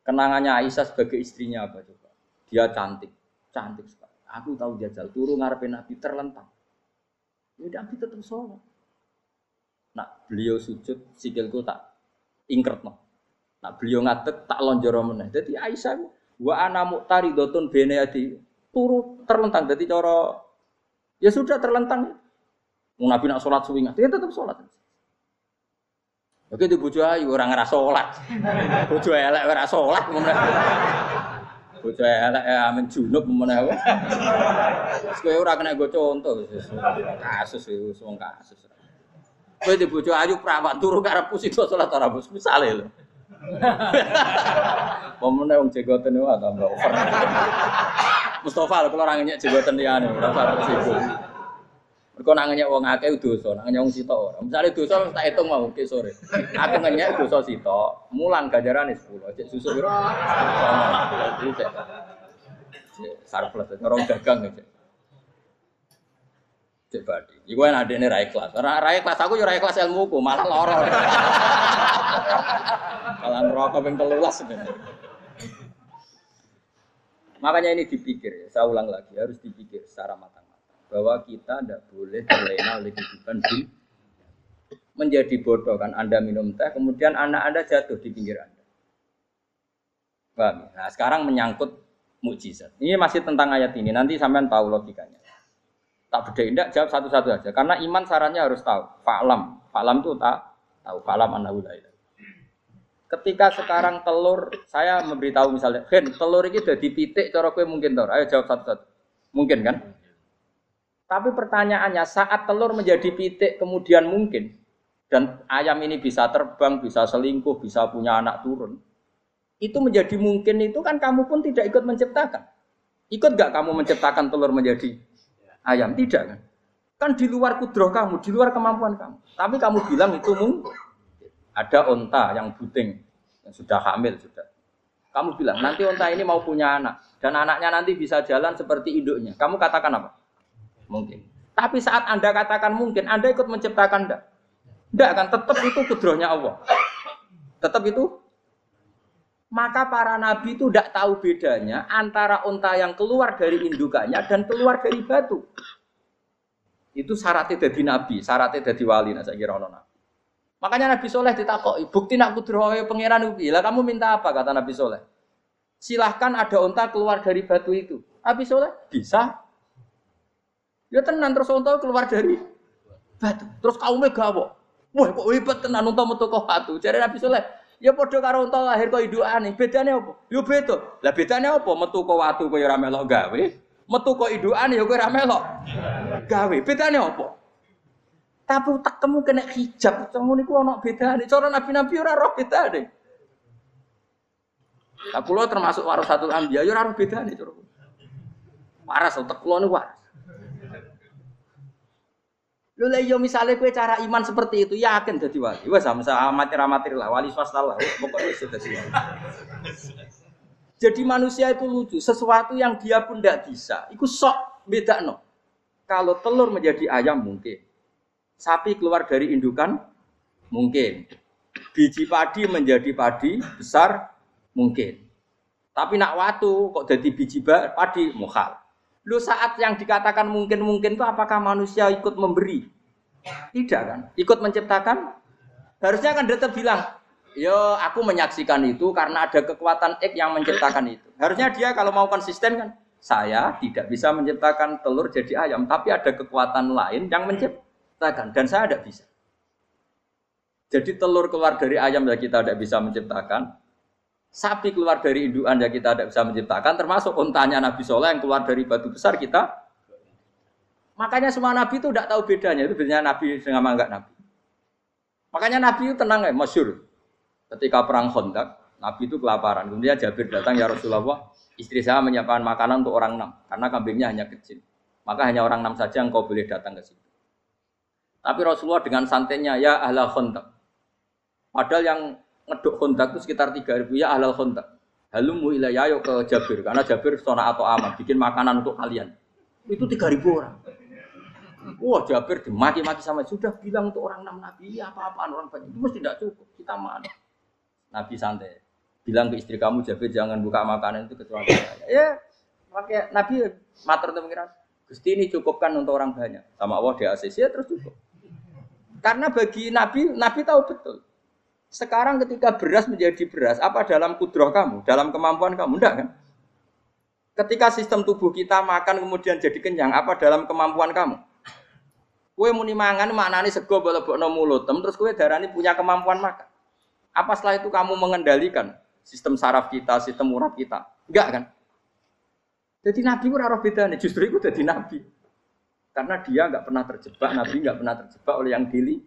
Kenangannya Aisyah sebagai istrinya apa coba? Dia cantik, cantik sekali. Aku tahu jajal turun ngarepin Nabi terlentang. Ya Nabi tetap sholat. Nah, beliau sujud, sikilku tak ingkret no. Nah, beliau ngadeg tak lonjoro meneh. Jadi Aisyah wa ana muqtaridotun bene adi turu terlentang. Jadi cara ya sudah terlentang. Mau Nabi nak sholat suwi dia tetap sholat. Oke di bojo ayu orang ngerasa sholat. Bojo elek ora sholat. Bojo elek ya amin junub meneh. Wis kowe ora kena go contoh. Kasus wis wong kasus. Kowe di bojo ayu prawan turu karepku sida sholat ora bos misale lho. Pemenang wong jegoten wae tambah over. Mustafa kalau orang nyek jegoten liyane ora usah tersinggung. Mergo nak ngenyek wong akeh dosa, nak ngenyek wong sitok ora. Misale dosa tak hitung mau ke sore. Aku ngenyek dosa sitok, mulang ganjarane 10. Cek susu piro? Surplus ngerong dagang cek. Cek badi. Iku kan adene ra ikhlas. Ora ra ikhlas aku yo ra ikhlas ilmuku, malah lara. Malah neraka ping 13 sebenarnya. Makanya ini dipikir ya, saya ulang lagi, harus dipikir secara matang-matang. Bahwa kita tidak boleh terlena oleh kehidupan di menjadi bodoh kan Anda minum teh, kemudian anak Anda jatuh di pinggir Anda. Paham? ya? Nah sekarang menyangkut mukjizat. Ini masih tentang ayat ini, nanti sampean tahu logikanya. Tak beda indah, jawab satu-satu aja. Karena iman sarannya harus tahu. Fa'lam. Fa'lam itu tak tahu. Fa'lam ilaha Ketika sekarang telur, saya memberitahu misalnya, Hen, telur ini udah dipitik, cara kue mungkin tor. Ayo jawab satu-satu. Mungkin kan? Tapi pertanyaannya, saat telur menjadi pitik kemudian mungkin, dan ayam ini bisa terbang, bisa selingkuh, bisa punya anak turun, itu menjadi mungkin itu kan kamu pun tidak ikut menciptakan. Ikut gak kamu menciptakan telur menjadi ayam? Tidak kan? Kan di luar kudroh kamu, di luar kemampuan kamu. Tapi kamu bilang itu mungkin. Ada onta yang buting, yang sudah hamil sudah. Kamu bilang nanti onta ini mau punya anak dan anaknya nanti bisa jalan seperti induknya. Kamu katakan apa? Mungkin. Tapi saat anda katakan mungkin, anda ikut menciptakan enggak? Enggak kan? Tetap itu kudrohnya Allah. Tetap itu. Maka para nabi itu tidak tahu bedanya antara onta yang keluar dari indukannya dan keluar dari batu. Itu syaratnya jadi nabi, syaratnya jadi wali. Nah, saya kira nabi. Makanya Nabi Soleh ditakoki, bukti nak kudrohe pangeran. Lah kamu minta apa kata Nabi Soleh? Silahkan ada unta keluar dari batu itu. Nabi Soleh bisa. Ya tenan terus unta keluar dari batu. Terus kaumnya gawo. Wah kok hebat tenan unta metu batu. Jadi Nabi Soleh, ya padha karo unta lahir kok idukane. Bedane apa? Ya beda. Lah bedane apa? Metu kok watu kok ya ora melok gawe. Metu kok idukane ya kowe ora melok gawe. Bedane apa? Tapi kena hijab, ngono niku ana bedane. Cara nabi-nabi ora roh bedane. Lah kula termasuk warasatul anbiya ya ora roh bedane cara. Waras utek kula niku waras. Lho yo misale kowe cara iman seperti itu yakin dadi wali. Wes sama amatir amatir lah wali swasta lah. Pokoknya dadi wali. Jadi manusia itu lucu, sesuatu yang dia pun tidak bisa, itu sok beda no. Kalau telur menjadi ayam mungkin, Sapi keluar dari indukan mungkin. Biji padi menjadi padi besar mungkin. Tapi nak watu kok jadi biji padi mukhal. Lu saat yang dikatakan mungkin-mungkin itu apakah manusia ikut memberi? Tidak kan? Ikut menciptakan? Harusnya kan tetap bilang, yo aku menyaksikan itu karena ada kekuatan X yang menciptakan itu. Harusnya dia kalau mau konsisten kan, saya tidak bisa menciptakan telur jadi ayam, tapi ada kekuatan lain yang menciptakan dan saya tidak bisa. Jadi telur keluar dari ayam ya kita tidak bisa menciptakan. Sapi keluar dari induan ya kita tidak bisa menciptakan. Termasuk untanya Nabi Soleh yang keluar dari batu besar kita. Makanya semua Nabi itu tidak tahu bedanya. Itu bedanya Nabi dengan enggak Nabi. Makanya Nabi itu tenang ya, masyur. Ketika perang Khandaq, Nabi itu kelaparan. Kemudian Jabir datang, ya Rasulullah, istri saya menyiapkan makanan untuk orang enam. Karena kambingnya hanya kecil. Maka hanya orang enam saja yang kau boleh datang ke sini. Tapi Rasulullah dengan santainya ya ahlal khondak. Padahal yang ngeduk khondak itu sekitar 3000 ya ahlal khondak. Halumu ilayah yuk ke Jabir karena Jabir sona atau aman bikin makanan untuk kalian. Itu 3000 orang. Wah Jabir dimaki-maki sama sudah bilang untuk orang enam nabi apa-apaan orang banyak. Itu mesti tidak cukup kita mana Nabi santai bilang ke istri kamu Jabir jangan buka makanan itu kecuali saya. Ya pakai Nabi mater untuk mengira Gusti ini cukupkan untuk orang banyak? Sama Allah di ACC ya terus cukup. Karena bagi Nabi Nabi tahu betul sekarang ketika beras menjadi beras apa dalam kudroh kamu dalam kemampuan kamu enggak kan Ketika sistem tubuh kita makan kemudian jadi kenyang, apa dalam kemampuan kamu? Kue muni mangan maknane sego bolebokno mulutem terus kue darani punya kemampuan makan. Apa setelah itu kamu mengendalikan sistem saraf kita, sistem urat kita? Enggak kan? Jadi Nabi ora roh bedane, justru itu jadi Nabi. Karena dia nggak pernah terjebak, Nabi nggak pernah terjebak oleh yang dili.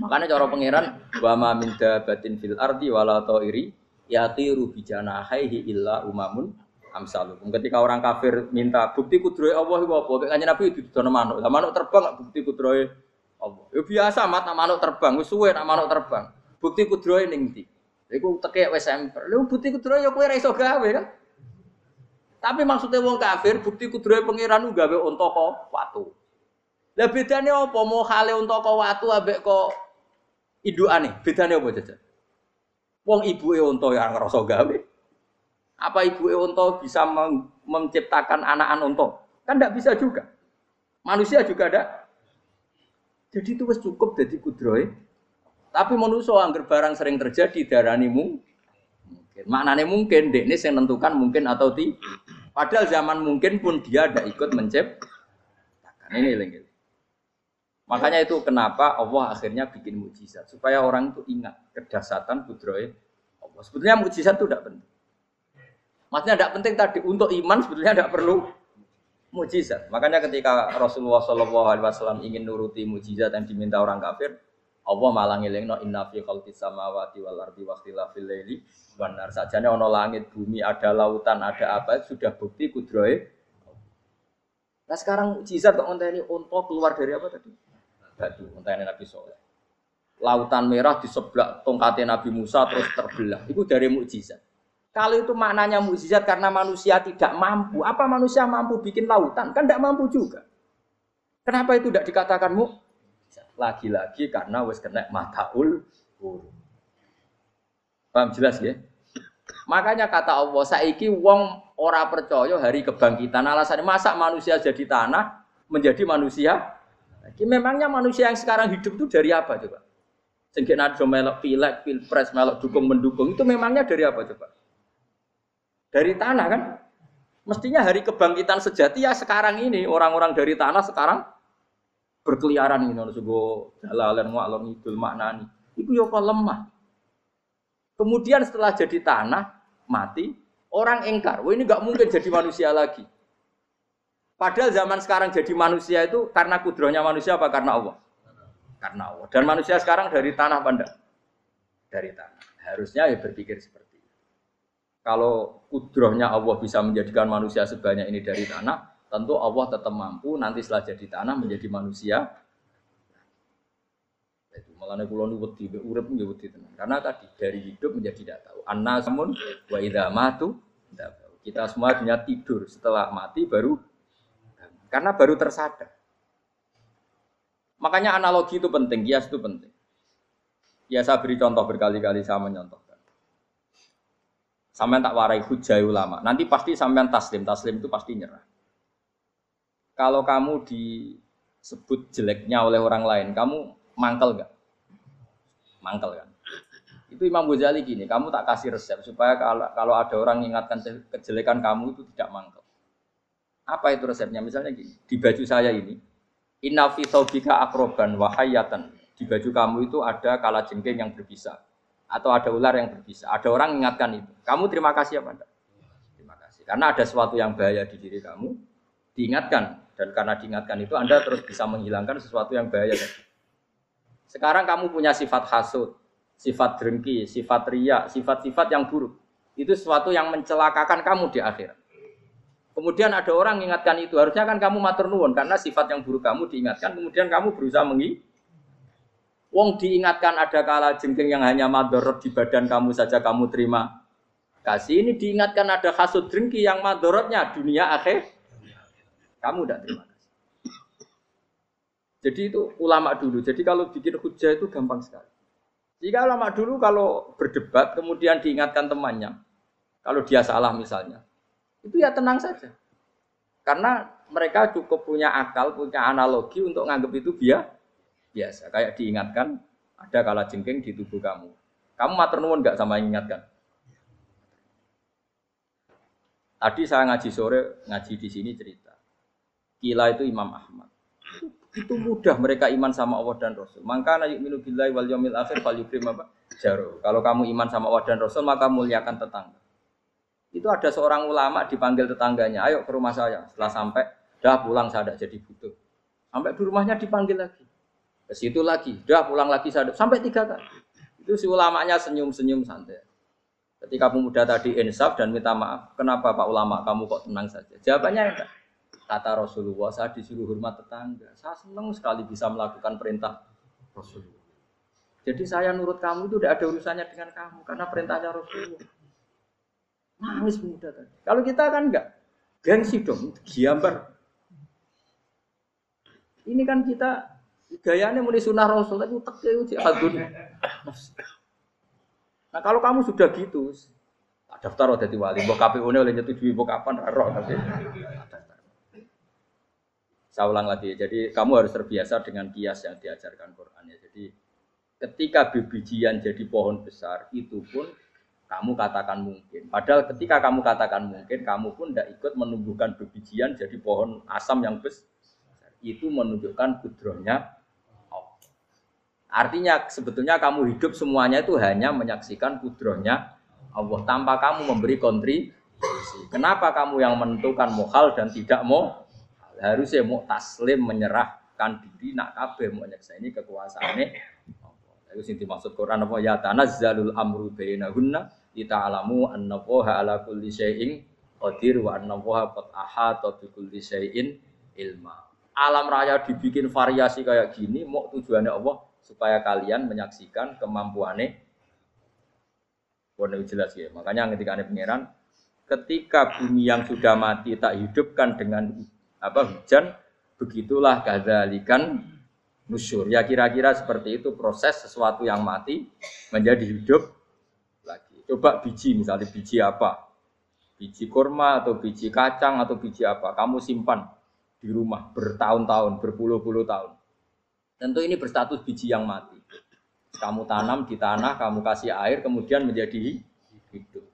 Makanya cara pangeran wa ma min dabatin fil ardi wala iri yatiru bijanahihi illa umamun amsalukum. Ketika orang kafir minta bukti kudrohe Allah iku apa? Kayaknya Nabi didono manuk. Lah manuk terbang bukti kudrohe Allah. Ya biasa mat manuk terbang, wis suwe nak manuk terbang. Bukti kudrohe ning ndi? Iku tekek wis emper. Lha bukti kudrohe ya kowe ora iso gawe kan? Tapi maksudnya wong kafir bukti kudrohe pangeran gawe unta kok watu. Lah bedane apa? Mau hale unta kok watu ambek kok indukane? Bedane apa jajan? Wong ibu unta yang ngerasa gawe. Apa ibu unta bisa menciptakan anak-anak unta? Kan tidak bisa juga. Manusia juga ada. Jadi itu cukup jadi kudroy. Tapi manusia angger barang sering terjadi darani mungkin. Maknanya mungkin, dek ini yang menentukan mungkin atau tidak. Padahal zaman mungkin pun dia ada ikut menciptakan. Ini lagi. Makanya itu kenapa Allah akhirnya bikin mujizat supaya orang itu ingat kedasatan kudroy Allah. Sebetulnya mujizat itu tidak penting. Maksudnya tidak penting tadi untuk iman sebetulnya tidak perlu mujizat. Makanya ketika Rasulullah SAW ingin nuruti mujizat yang diminta orang kafir, Allah malah ngelingno inna fi khalqis samawati wal ardi wa ikhtilafil laili wan nar. Sajane ana langit, bumi, ada lautan, ada apa sudah bukti kudroy. Nah sekarang mujizat kok ini untuk keluar dari apa tadi? Batu entahnya Nabi Soleh. Lautan merah di sebelah tongkatnya Nabi Musa terus terbelah. Itu dari mukjizat. Kalau itu maknanya mukjizat karena manusia tidak mampu, apa manusia mampu bikin lautan? Kan tidak mampu juga. Kenapa itu tidak dikatakan mu? Lagi-lagi karena wes kena mataul huruf. Paham jelas ya? Makanya kata Allah, saiki wong ora percaya hari kebangkitan. Alasannya masa manusia jadi tanah menjadi manusia jadi memangnya manusia yang sekarang hidup itu dari apa coba? Sehingga nado melok pilek, pilpres, melok dukung mendukung itu memangnya dari apa coba? Dari tanah kan? Mestinya hari kebangkitan sejati ya sekarang ini orang-orang dari tanah sekarang berkeliaran ini harus go jalalan ngalor ngidul maknani. Itu ya kok lemah. Kemudian setelah jadi tanah mati orang engkar, wah ini nggak mungkin jadi manusia lagi. Padahal zaman sekarang jadi manusia itu karena kudrohnya manusia apa karena Allah? Karena Allah. Dan manusia sekarang dari tanah pandang. Dari tanah. Harusnya ya berpikir seperti itu. Kalau kudrohnya Allah bisa menjadikan manusia sebanyak ini dari tanah, tentu Allah tetap mampu nanti setelah jadi tanah menjadi manusia. Itu malah kulo nu wedi urip nggih wedi tenan. Karena tadi dari hidup menjadi tidak tahu. Annasamun wa idza matu kita semua punya tidur setelah mati baru karena baru tersadar. Makanya analogi itu penting, kias itu penting. Ya saya beri contoh berkali-kali saya menyontohkan. Sampai tak warai hujai ulama. Nanti pasti sampai taslim, taslim itu pasti nyerah. Kalau kamu disebut jeleknya oleh orang lain, kamu mangkel gak? Mangkel kan? Itu Imam Ghazali gini, kamu tak kasih resep supaya kalau, kalau ada orang mengingatkan kejelekan kamu itu tidak mangkel. Apa itu resepnya? Misalnya gini, di baju saya ini, inna fi akroban wahayatan. Di baju kamu itu ada kala jengking yang berbisa. Atau ada ular yang berbisa. Ada orang mengingatkan itu. Kamu terima kasih apa enggak? Terima kasih. Karena ada sesuatu yang bahaya di diri kamu, diingatkan. Dan karena diingatkan itu, Anda terus bisa menghilangkan sesuatu yang bahaya. Sekarang kamu punya sifat hasut, sifat drengki, sifat ria, sifat-sifat yang buruk. Itu sesuatu yang mencelakakan kamu di akhirat. Kemudian ada orang mengingatkan itu. Harusnya kan kamu matur nuwun karena sifat yang buruk kamu diingatkan. Kemudian kamu berusaha mengi. Wong diingatkan ada kala jengking yang hanya madorot di badan kamu saja kamu terima kasih. Ini diingatkan ada kasut jengki yang madorotnya dunia akhir. Kamu tidak terima. Jadi itu ulama dulu. Jadi kalau bikin hujah itu gampang sekali. Jika ulama dulu kalau berdebat kemudian diingatkan temannya, kalau dia salah misalnya, itu ya tenang saja. Karena mereka cukup punya akal, punya analogi untuk nganggap itu biar biasa. Kayak diingatkan ada kala jengking di tubuh kamu. Kamu matur nuwun nggak sama ingatkan? Tadi saya ngaji sore, ngaji di sini cerita. Kila itu Imam Ahmad. Itu mudah mereka iman sama Allah dan Rasul. Maka naik minu billahi wal yamil akhir fal yukrim apa? Jaro. Kalau kamu iman sama Allah dan Rasul maka muliakan tetangga. Itu ada seorang ulama dipanggil tetangganya, ayo ke rumah saya. Setelah sampai, dah pulang saya jadi butuh. Sampai di rumahnya dipanggil lagi. Ke situ lagi, dah pulang lagi saya sampai tiga kali. Itu si ulamanya senyum-senyum santai. Ketika pemuda tadi insaf dan minta maaf, kenapa Pak ulama kamu kok tenang saja? Jawabannya enggak. Kata Rasulullah, saya disuruh hormat tetangga. Saya senang sekali bisa melakukan perintah Rasulullah. Jadi saya nurut kamu itu tidak ada urusannya dengan kamu karena perintahnya Rasulullah. Nangis pemuda tadi. Kalau kita kan enggak. Gengsi dong, giambar. Ini kan kita gayanya mulai sunnah Rasul tapi utek itu jihadun. Nah kalau kamu sudah gitu, daftar udah wali, mbok KPU ini oleh nyetujui mbok kapan roh tapi saya ulang lagi, jadi kamu harus terbiasa dengan kias yang diajarkan Quran ya. Jadi ketika bibijian jadi pohon besar, itu pun kamu katakan mungkin. Padahal ketika kamu katakan mungkin, kamu pun tidak ikut menumbuhkan bibijian jadi pohon asam yang besar. Itu menunjukkan kudrohnya Artinya sebetulnya kamu hidup semuanya itu hanya menyaksikan kudrohnya Allah tanpa kamu memberi kontribusi. Kenapa kamu yang menentukan mohal dan tidak mau harusnya mau taslim menyerahkan diri nak kabeh mau ini kekuasaannya itu sing dimaksud Quran apa ya tanazzalul amru bainahunna lita'lamu anna Allaha ala kulli syai'in qadir wa anna Allaha qad ahata bi kulli syai'in ilma. Alam raya dibikin variasi kayak gini mau tujuannya Allah supaya kalian menyaksikan kemampuannya. Warna jelas ya. Makanya ketika ada pangeran ketika bumi yang sudah mati tak hidupkan dengan apa hujan begitulah kadzalikan nusyur ya kira-kira seperti itu proses sesuatu yang mati menjadi hidup coba biji misalnya biji apa? Biji kurma atau biji kacang atau biji apa? Kamu simpan di rumah bertahun-tahun berpuluh-puluh tahun. Tentu ini berstatus biji yang mati. Kamu tanam di tanah kamu kasih air kemudian menjadi hidup.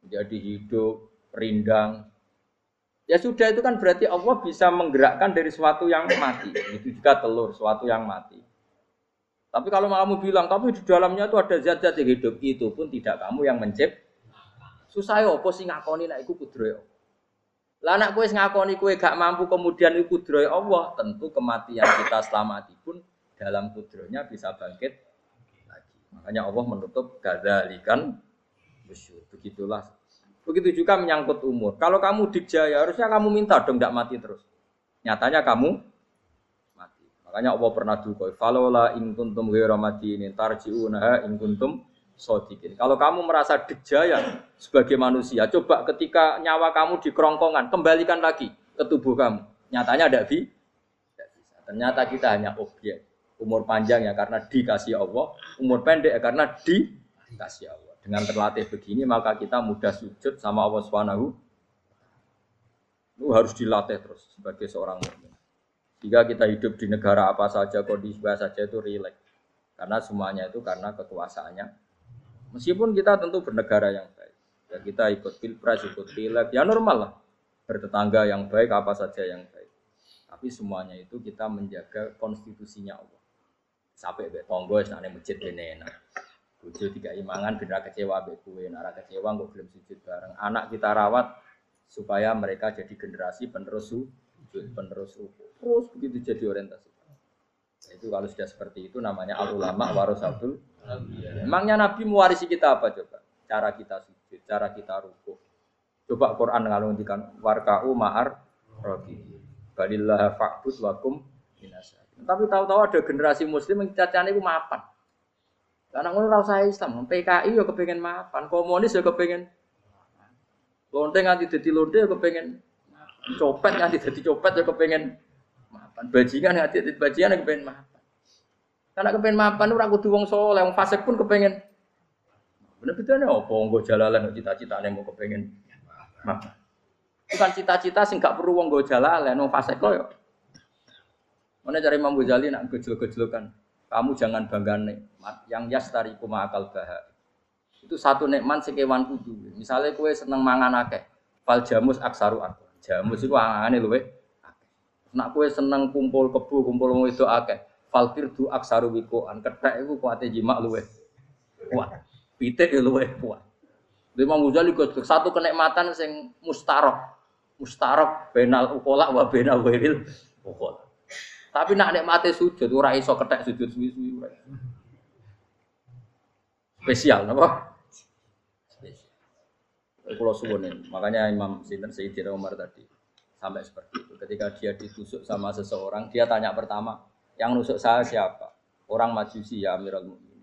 Menjadi hidup rindang. Ya sudah itu kan berarti Allah bisa menggerakkan dari sesuatu yang mati. Itu juga telur, sesuatu yang mati. Tapi kalau kamu bilang, tapi di dalamnya itu ada zat-zat yang hidup, itu pun tidak kamu yang mencipt. Susah ya, apa sih ngakoni nak iku kudroy Lah anak kue ngakoni kue gak mampu kemudian iku kudroy Allah, tentu kematian kita setelah mati pun dalam kudronya bisa bangkit lagi. Makanya Allah menutup gadzalikan Begitulah Begitu juga menyangkut umur. Kalau kamu dikjaya, harusnya kamu minta dong tidak mati terus. Nyatanya kamu. Makanya Allah pernah dukoi. Falola in kuntum ghairu ini tarji'unaha in kuntum sodikin. Kalau kamu merasa dikjaya sebagai manusia, coba ketika nyawa kamu di kerongkongan, kembalikan lagi ke tubuh kamu. Nyatanya ada bi. Ternyata kita hanya objek. Umur panjang ya karena dikasih Allah, umur pendek ya karena dikasih Allah. Dengan terlatih begini maka kita mudah sujud sama Allah Subhanahu. Itu harus dilatih terus sebagai seorang mukmin. Jika kita hidup di negara apa saja, kondisi apa saja itu rileks. Karena semuanya itu karena kekuasaannya. Meskipun kita tentu bernegara yang baik. Ya kita ikut pilpres, ikut pileg, ya normal lah. Bertetangga yang baik, apa saja yang baik. Tapi semuanya itu kita menjaga konstitusinya Allah. Sampai be tonggo, sana masjid ini enak. Bojo tiga imangan benar kecewa mbek kowe, nara kecewa nggak belum sujud bareng. Anak kita rawat supaya mereka jadi generasi penerus sujud, penerus ruku. Terus begitu jadi orientasi. Nah, itu kalau sudah seperti itu namanya al ulama warasatul. Emangnya Nabi mewarisi kita apa coba? Cara kita sujud, cara kita ruku. Coba Quran ngalungikan warka'u ma'ar rogi. Balillah fa'bud wakum minasa. Tapi tahu-tahu ada generasi muslim yang cacane itu mapan. Karena ngono ora usah Islam, PKI yo kepengen mapan, komunis yo kepengen lonte nganti dadi lonte yo kepengen copet nganti dadi copet yo kepengen mapan. Bajingan hati bajingan kepengen mapan. Karena kepengen mapan ora kudu wong saleh, wong fasik pun kepengen. Bener bedane apa nggo jalalan cita-citane mau kepengen mapan. Bukan cita-cita sing gak perlu wong nggo jalalan, wong fasik kok yo. Mana cari Imam Ghazali nak gejol-gejolokan. Kamu jangan bangga nikmat yang kuma akal bahak. Itu satu nikmat sing kewan kudu. Misalnya kue seneng mangan akeh, fal jamus aksaru aku. Jamus itu angane luwe. Nak kue seneng kumpul kebu, kumpul wong itu akeh. Fal firdu aksaru wikoan. Kethek iku kuate jima luwe kuat. Pitik ya luwe kuat. Imam Ghazali satu kenikmatan sing mustarok. Mustarok benal ukola wa benal wiril ukola. Tapi nak nikmate sujud ora iso kethek sujud suwi-suwi ora. Spesial napa? Pulau suwun makanya Imam Sinten Sayyidina Umar tadi sampai seperti itu. Ketika dia ditusuk sama seseorang, dia tanya pertama, yang nusuk saya siapa? Orang majusi ya Amirul Mukminin.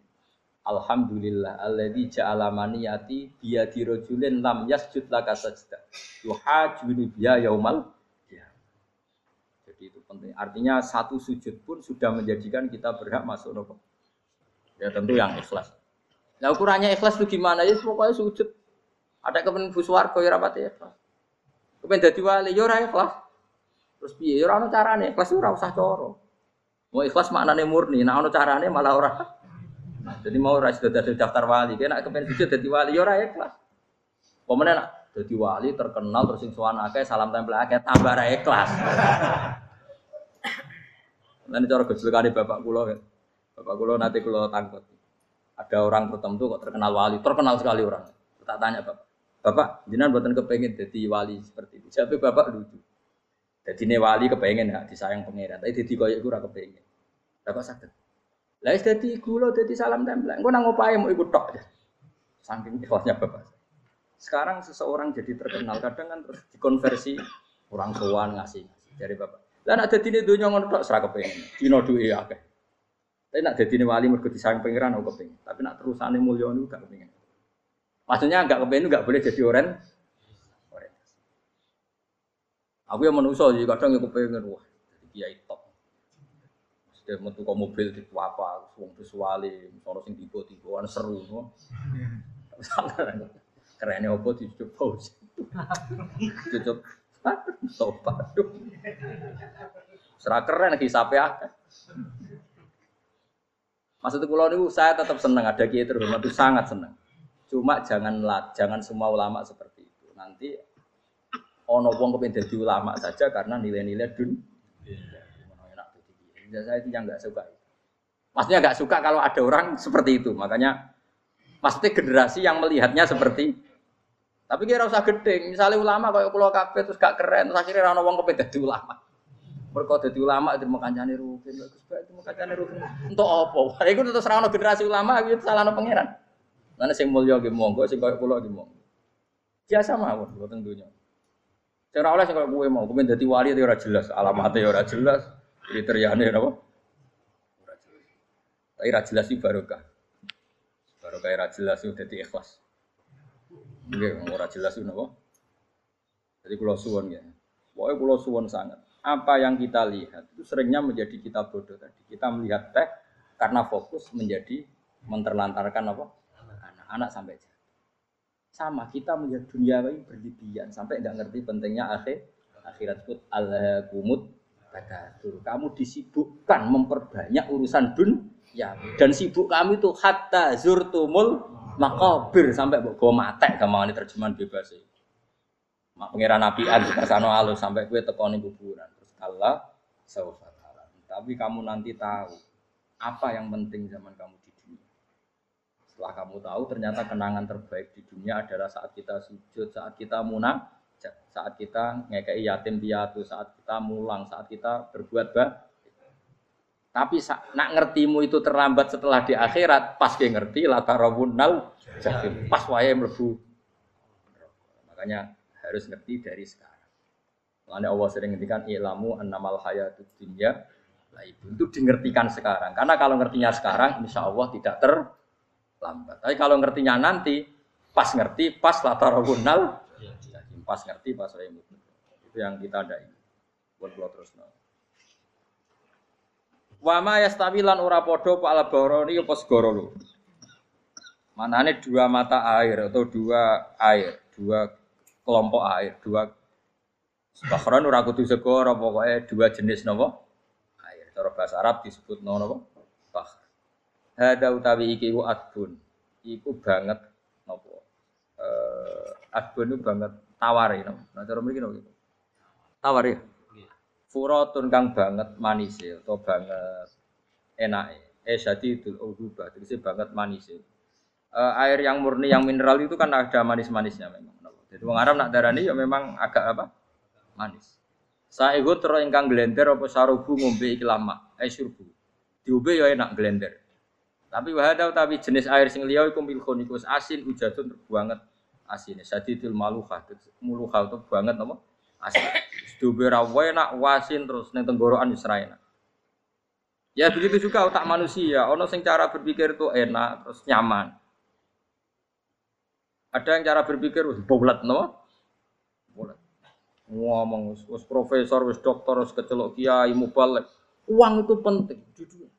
Alhamdulillah alladzi ja'ala maniyati biyadi rajulin lam yasjud laka sajda. Yuhajuni biya yaumal Jadi itu penting. Artinya satu sujud pun sudah menjadikan kita berhak masuk neraka. Ya tentu yang ikhlas. Nah ukurannya ikhlas itu gimana? Ya pokoknya sujud ada kepen buswarga ya rapati ikhlas. Kepen dadi wali ya ora ikhlas. Terus piye ya ora ono carane, ikhlas ora usah cara. Mau ikhlas maknane murni, nah ono carane malah ora. Jadi mau ora sudah dadi daftar wali, kena kepen sujud wali ya ora ikhlas. Pemene nak dadi wali terkenal terus sing sowan akeh salam tempel akeh tambah ora ikhlas. Nanti cara gejolakane bapak kula. Bapak kula nanti kula tangkut. Ada orang tertentu kok terkenal wali, terkenal sekali orang. Tak tanya bapak, Bapak, jenengan buatan kepengen jadi wali seperti itu. Siapa bapak lucu. Jadi ini wali kepengen ya disayang pangeran. Tapi jadi koyok gue kepengen. Bapak sakit. Lah jadi gula jadi salam tempel. Gue nang ngopain mau ikut tok. Saking ikhlasnya bapak. Sekarang seseorang jadi terkenal, kadang kan terus dikonversi orang tuan ngasih, ngasih dari bapak. Lah nak dadi dunia ngono tok serah kepengen. Dino duwe akeh. Tapi nak dadi wali mergo disayang pangeran aku kepengen. Tapi nak terusane mulya niku gak kepengen. Maksudnya nggak kepengen nggak boleh jadi orang. Aku yang manusia jadi kadang yang kepengen wah jadi kiai top. Sudah metu ke mobil di apa, wong visuali, sono sing tiba-tiba seru. Kerennya apa dicucuk pause. Cucuk tobat. Serah keren hisape akeh. Maksud kula niku saya tetap senang ada kiai terhormat itu sangat senang. Cuma jangan jangan semua ulama seperti itu. Nanti ono wong kepengen jadi ulama saja karena nilai-nilai dun. Ya, saya itu yang nggak suka. Maksudnya nggak suka kalau ada orang seperti itu. Makanya pasti generasi yang melihatnya seperti tapi kira usah gede. Misalnya ulama kayak pulau kafe terus gak keren, terus akhirnya orang wong kepengen jadi ulama. Mereka jadi ulama itu rugen, bagus banget itu makanya rugen. Untuk apa? Itu terus orang generasi ulama, itu salah no pangeran. Mana sing mulya nggih monggo, sing koyo kula nggih monggo. Biasa mawon boten dunya. Sing ora oleh sing koyo kowe mau, kowe dadi wali ora jelas, alamatnya ora jelas, kriteriane napa? Ora jelas. Tapi ora jelas iki barokah. Barokah ora jelas itu dadi ikhlas. Nggih, ora jelas itu napa? Jadi kula suwon ya. Pokoknya kula suwon sangat. Apa yang kita lihat itu seringnya menjadi kita bodoh tadi. Kita melihat teh karena fokus menjadi menterlantarkan apa? Anak sampai jatuh. Sama kita melihat dunia ini berlebihan sampai nggak ngerti pentingnya akhir akhirat pun Allah kumut bakatur. Kamu disibukkan memperbanyak urusan dunia dan sibuk kami itu hatta zurtumul makabir sampai bawa mate gampang ini terjemahan bebas sih. Mak pengiran Nabi An sana alus sampai kue tekoni kuburan terus Allah Tapi kamu nanti tahu apa yang penting zaman kamu setelah kamu tahu ternyata kenangan terbaik di dunia adalah saat kita sujud, saat kita munah, saat kita ngekei yatim piatu, saat kita mulang, saat kita berbuat baik. Tapi nak ngertimu itu terlambat setelah di akhirat, pas dia ngerti latarawunal jahim, pas wae mlebu. Makanya harus ngerti dari sekarang. Makanya Allah sering ngertikan ilamu annamal hayatud dunya lah itu itu dingertikan sekarang. Karena kalau ngertinya sekarang, insya Allah tidak ter lambat. Tapi kalau ngertinya nanti, pas ngerti, pas latarawunal, pas ngerti, pas remu. Itu yang kita ada ini. Buat terus. Wama yastawilan ora padha apa al-bahrani apa segara loro. Manane dua mata air atau dua air, dua kelompok air, dua bahron ora kudu segara, pokoknya dua jenis napa? Air. Cara bahasa Arab disebut napa? Hada utawi iki ku adbun. Iku banget napa? Eh adbun banget tawar ya. Nah cara mriki napa? Tawar ya. Furatun kang banget manis atau banget enak. Eh jadi itu ubah, tegese banget manis uh, air yang murni yang mineral itu kan ada manis-manisnya memang. Jadi wong Arab nak darani ya memang agak apa? Manis. Saya ikut terus ingkang blender apa sarubu ngombe iki lama, eh surbu. Diombe ya enak blender. Tapi wahada tapi jenis air sing liya iku milkhun iku asin ujatun banget asin. Sadidul maluha, muluha itu banget apa? Asin. Diombe ra enak wasin terus ning tenggorokan wis enak. Ya begitu juga otak manusia, ono sing cara berpikir itu enak terus nyaman. Ada yang cara berpikir wis bulat no? Bulat. Ngomong wis profesor, wis dokter, wis kecelok kiai mubalek. Uang itu penting. Jujur.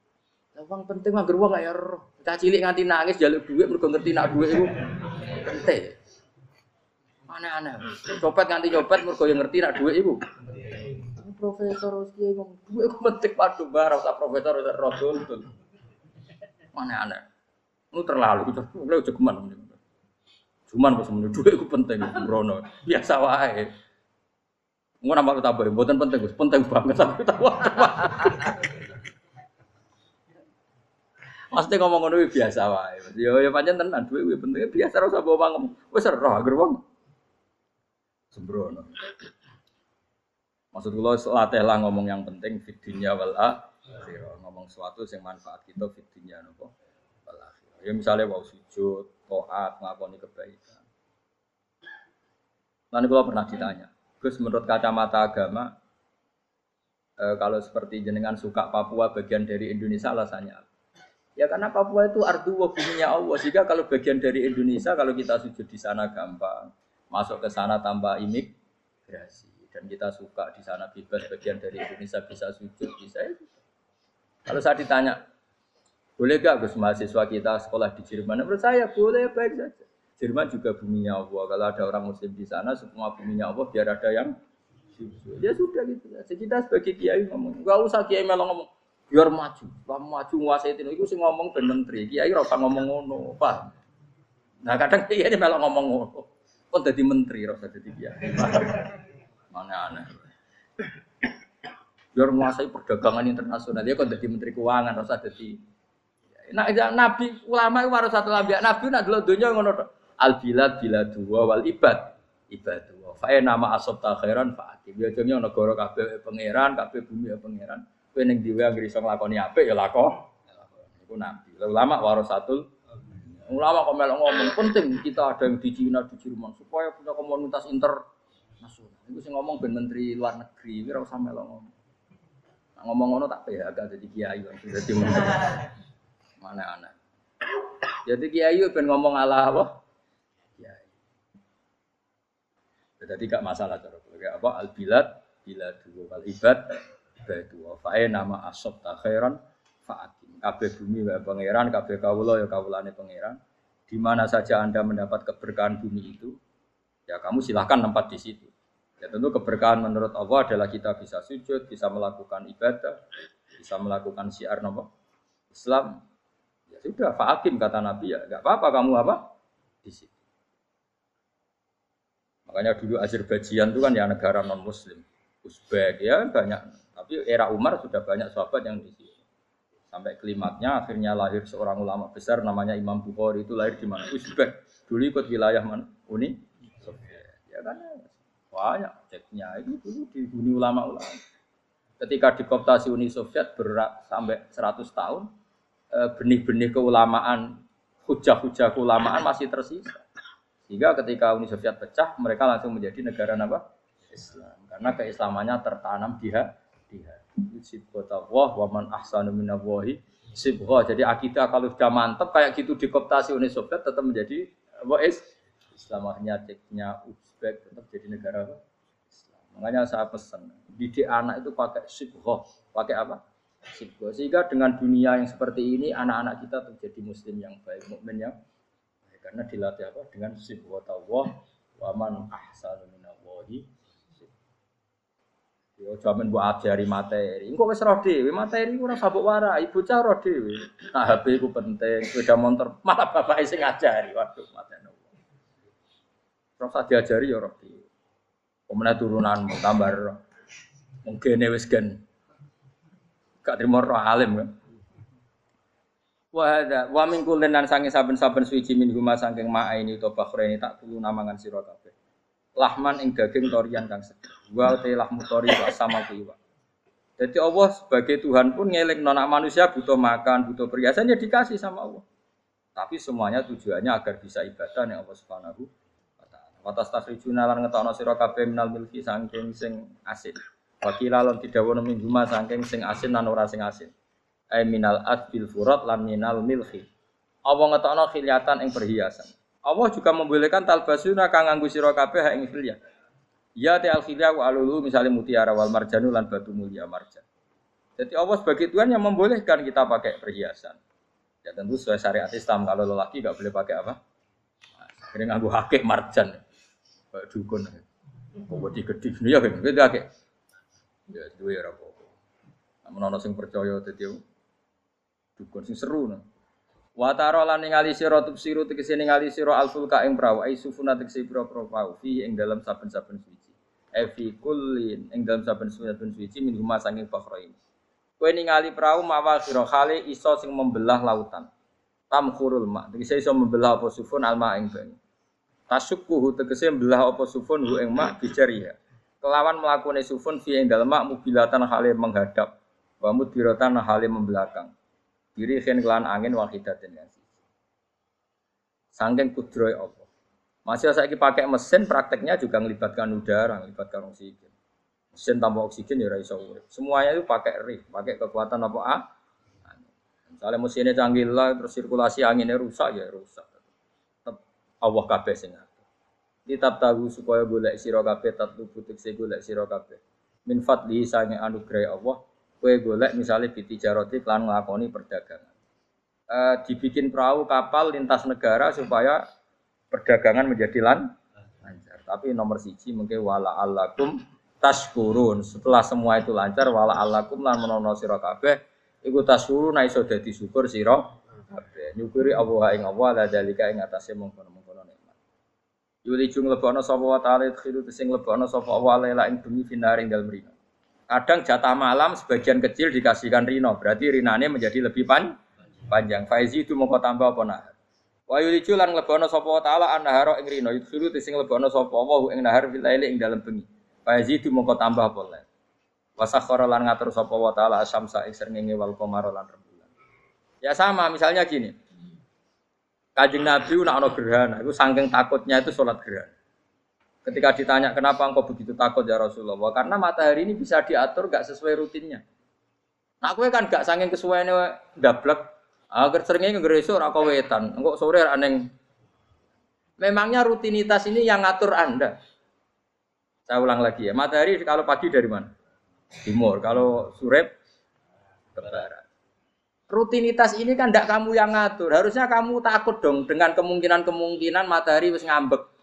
Uang penting mah uang ya roh. Cah cilik nganti nangis jaluk duit mergo ngerti nak duit itu penting. Aneh-aneh. Copet nganti nyopet mergo yang ngerti nak duit itu. Profesor kiai ngomong duit itu penting padu barang tak profesor wis rodol. Aneh-aneh. Lu terlalu, lu jogeman. Cuman pas menurut duit itu penting, Brono. Biasa wae. Mau nambah tambah, buatan penting. Penting banget tapi tahu. Pasti ngomong ngono biasa wae. Yo yo pancen tenan duit kuwi penting biasa ora usah bawa ngomong. Wis roh agar wong. Sembrono. Maksud kula latih lah ngomong yang penting fitnya wal akhirah. Ngomong sesuatu yang manfaat kita fitnya nopo. Wal Ya misalnya mau sujud, toat, ngakoni kebaikan. Nanti kalau pernah ditanya, Gus menurut kacamata agama, e, kalau seperti jenengan suka Papua bagian dari Indonesia alasannya Ya karena Papua itu ardu buminya Allah. Jika kalau bagian dari Indonesia, kalau kita sujud di sana gampang, masuk ke sana tanpa imigrasi. Dan kita suka di sana bebas bagian dari Indonesia bisa sujud, bisa itu. Kalau saya ditanya, boleh gak Gus mahasiswa kita sekolah di Jerman? Menurut saya boleh, baik saja. Jerman juga buminya Allah. Kalau ada orang Muslim di sana, semua buminya Allah biar ada yang Ya sudah gitu. Jadi kita sebagai kiai ngomong, gak usah kiai malah ngomong, biar maju, kamu maju nguasai itu. Itu sih ngomong ben menteri. Kiai rasa ngomong ngono, pak. Nah kadang kiai ini malah ngomong ngono. Kok jadi menteri rasa jadi kiai. Mana aneh. Biar menguasai perdagangan internasional, dia kok jadi menteri keuangan, rasa jadi Nah, nabi ulama itu harus satu nabi. Nabi nak dulu dunia ngono al bilad biladu wal ibad ibadu. Fa nama asob khairan fa ati. Biasanya negara kabeh pangeran, kabeh bumi ya pangeran. Kowe ning diwe anggere iso nglakoni apik ya lakon. Iku nabi. Ulama warasatul Ulama kok melok ngomong penting kita ada yang di Cina di Jerman supaya punya komunitas internasional. Itu sih ngomong ben menteri luar negeri, ora usah melok ngomong. Nah, ngomong ngono tak agak jadi kiai jadi menteri. Mana anak. Jadi kiai ben ngomong ala apa? Kiai. Jadi gak masalah cara apa al bilad bila dua kali ibad dua fae nama asob takhiran faatim. Kabeh bumi wa pangeran, kabeh kawula ya kawulane pangeran. Di mana saja Anda mendapat keberkahan bumi itu, ya kamu silahkan tempat di situ. Ya tentu keberkahan menurut Allah adalah kita bisa sujud, bisa melakukan ibadah, bisa melakukan syiar nama Islam, sudah fakim kata Nabi ya, nggak apa-apa kamu apa di situ. Makanya dulu Azerbaijan itu kan ya negara non Muslim, Uzbek ya banyak. Tapi era Umar sudah banyak sahabat yang di. Sampai klimaknya akhirnya lahir seorang ulama besar namanya Imam Bukhari itu lahir di mana? Uzbek. Dulu ikut wilayah mana? Uni Soviet. Ya kan banyak ceknya itu dulu di Uni ulama-ulama. Ketika dikoptasi Uni Soviet berat sampai 100 tahun, Eh, benih-benih keulamaan, hujah-hujah keulamaan masih tersisa. Sehingga ketika Uni Soviet pecah, mereka langsung menjadi negara apa? Islam. Karena keislamannya tertanam di hati. Sibghatullah wa man ahsanu minallahi sibghah. Jadi akidah kalau sudah mantap kayak gitu dikoptasi Uni Soviet tetap menjadi apa is Islam akhirnya ceknya Uzbek tetap jadi negara apa? Islam. Makanya saya pesan didik anak itu pakai sibghah, pakai apa? sibgo. Sehingga dengan dunia yang seperti ini anak-anak kita terjadi muslim yang baik, mukmin yang. Karena dilatih apa? Dengan sibgo tawah wa man ahsanu minallahi Yo jamin mbok ajari materi. Engko wis roh dhewe, materi ora sabuk warai, bocah roh dhewe. Nah, HP ku penting, sepeda motor malah bapak sing ngajari. Waduh, mateni. Terus diajari ya roh dhewe. Turunan tambah roh. Mungkin wis gen gak terima roh alim kan. Wa hadza wa min sange saben-saben suci min huma ma'a ini to bakhreni tak tulu namangan sira. Lahman ing daging torian kang seger. Wa te lahmu tori wa sama kiwa. Jadi Allah sebagai Tuhan pun ngelek nona manusia butuh makan, butuh perhiasan ya dikasih sama Allah. Tapi semuanya tujuannya agar bisa ibadah yang Allah Subhanahu wa taala. Wa tastakhrijuna lan ngetokno sira minal milki saking sing asin. Wakila lan didhawuhna min huma saking sing asin lan ora sing asin. Ai minal adbil furat lan minal milhi. Allah ngetokno khilyatan ing perhiasan. Allah juga membolehkan talbasuna kang nganggo sira kabeh ing khilyah. Ya te al khilya wa alulu misalnya mutiara wal marjanu lan batu mulia marjan. Jadi Allah sebagai Tuhan yang membolehkan kita pakai perhiasan. Ya tentu sesuai syariat Islam kalau lelaki nggak boleh pakai apa? Nah, akhirnya nganggo hakik marjan. Kayak dukun. Kok digedhi ya kan? Gitu hakik. Ya duwe ora apa-apa. Ana sing percaya dadi dukun sing seru nah. Wa taro lan ningali sira tubsiru tegese ningali sira alfulka ing prawu ai sufuna tegese pira-pira prawu fi ing dalam saben-saben suci. E fi kullin ing dalam saben-saben suci min huma sanging bakhrain. Kowe ningali prawu mawa sira khali iso sing membelah lautan. Tamkhurul ma tegese iso membelah apa sufun alma ing banyu. Tasukkuhu tegese membelah apa sufun hu ing ma bijariha kelawan melakukan sufun fi ing dalem mubilatan hale menghadap wa mudbiratan hale membelakang diri khen kelan angin wahidatin yang sangking kudroy apa? Masih saya pakai mesin prakteknya juga melibatkan udara melibatkan oksigen. Mesin tanpa oksigen ya iso urip. Semuanya itu pakai rig pakai kekuatan apa? Ah misalnya mesinnya canggih lah terus sirkulasi anginnya rusak ya rusak. Tetap Allah kabeh sing Kitab tahu supaya golek sira kabeh tatlubu tekse golek sira kabeh. Min fadli sange anugerah Allah, kowe golek misalnya biti jaroti lan nglakoni perdagangan. E, dibikin perahu kapal lintas negara supaya perdagangan menjadi lan lancar. Tapi nomor siji mungkin wala alakum taskurun. Setelah semua itu lancar wala alakum lan menono sira kabeh iku taskurun iso dadi syukur sira kabeh. Nyukuri Allah ing Allah la dalika ing atase mongkon Yuli jung lebono sapa wa ta'ala khiru sing lebono sapa wa laila ing bumi finaring dalem. Kadang jatah malam sebagian kecil dikasihkan rino, berarti rinane menjadi lebih pan panjang. Faizi itu mau tambah apa nah. Wa yuli lan lebono sapa ta'ala annahara ing rino, yudkhiru sing lebono sapa wa ing nahar fil laili ing dalem bengi. Faizi itu mau tambah apa lain. Wasakhara lan ngatur sapa wa ta'ala asyamsa ing srengenge wal qamara lan rembulan. Ya sama, misalnya gini. Kajing Nabi nak ono gerhana, itu saking takutnya itu sholat gerhana. Ketika ditanya kenapa engkau begitu takut ya Rasulullah, karena matahari ini bisa diatur gak sesuai rutinnya. Nah, aku kan gak saking kesuainya dablek, agar seringnya ngereso ora wetan, engkau sore aneh. Memangnya rutinitas ini yang ngatur Anda. Saya ulang lagi ya, matahari kalau pagi dari mana? Timur, kalau sore ke barat rutinitas ini kan tidak kamu yang ngatur. Harusnya kamu takut dong dengan kemungkinan-kemungkinan matahari wis ngambek.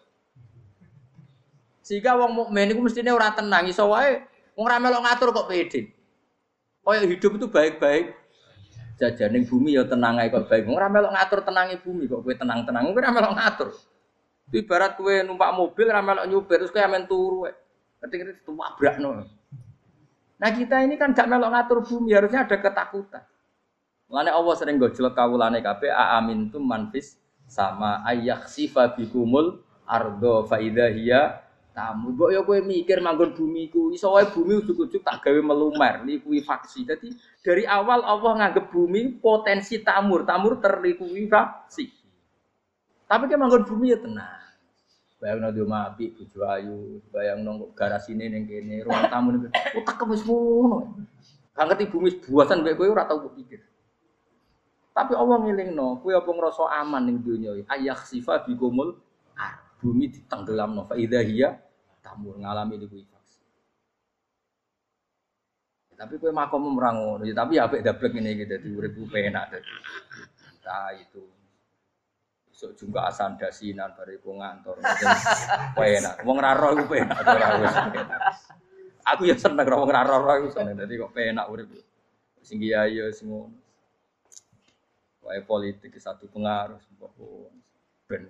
Sehingga wong mukmin itu mestinya ora tenang iso wae wong ra melok ngatur kok pede. Kaya hidup itu baik-baik. Jajaning bumi ya tenang kok baik. Wong ra melok ngatur tenangi bumi kok kowe tenang-tenang. Kowe ra melok ngatur. Ibarat kowe numpak mobil ra melok nyupir terus kowe amen turu wae. Ketika itu wabrakno. Nah kita ini kan gak melok ngatur bumi, harusnya ada ketakutan. Mulane Allah sering gojlok kawulane kabeh a amintum manfis sama ayak sifa bikumul ardo faida hiya tamu. Kok ya kowe mikir manggon bumi ku iso wae bumi ujug-ujug tak gawe melumer likuifaksi. Jadi dari awal Allah nganggep bumi potensi tamur, tamur terlikuifaksi. Tapi kan manggon bumi ya tenang. Bayang nado mapi, bojo ayu, bayang nongko garasine ning kene, ruang tamu ning utak wis ngono. Gak ngerti bumi buasan mbek kowe ora tau pikir. Tapi Allah no, kue apa ngerasa aman ning dunia ini. Ayak sifa bikumul ar. Bumi ditenggelam no. Faidah iya tamur ngalami di kue Tapi kue makom ora ngono, ya, tapi apik ngene iki dadi urip ku penak dadi. Nah itu. Besok juga asan dasinan bare ku ngantor. Penak. Ra roh iku penak. Aku ya seneng wong ra roh iku seneng dadi kok penak urip. Sing kiai ya sing ngono. Wae politik satu pengaruh ben.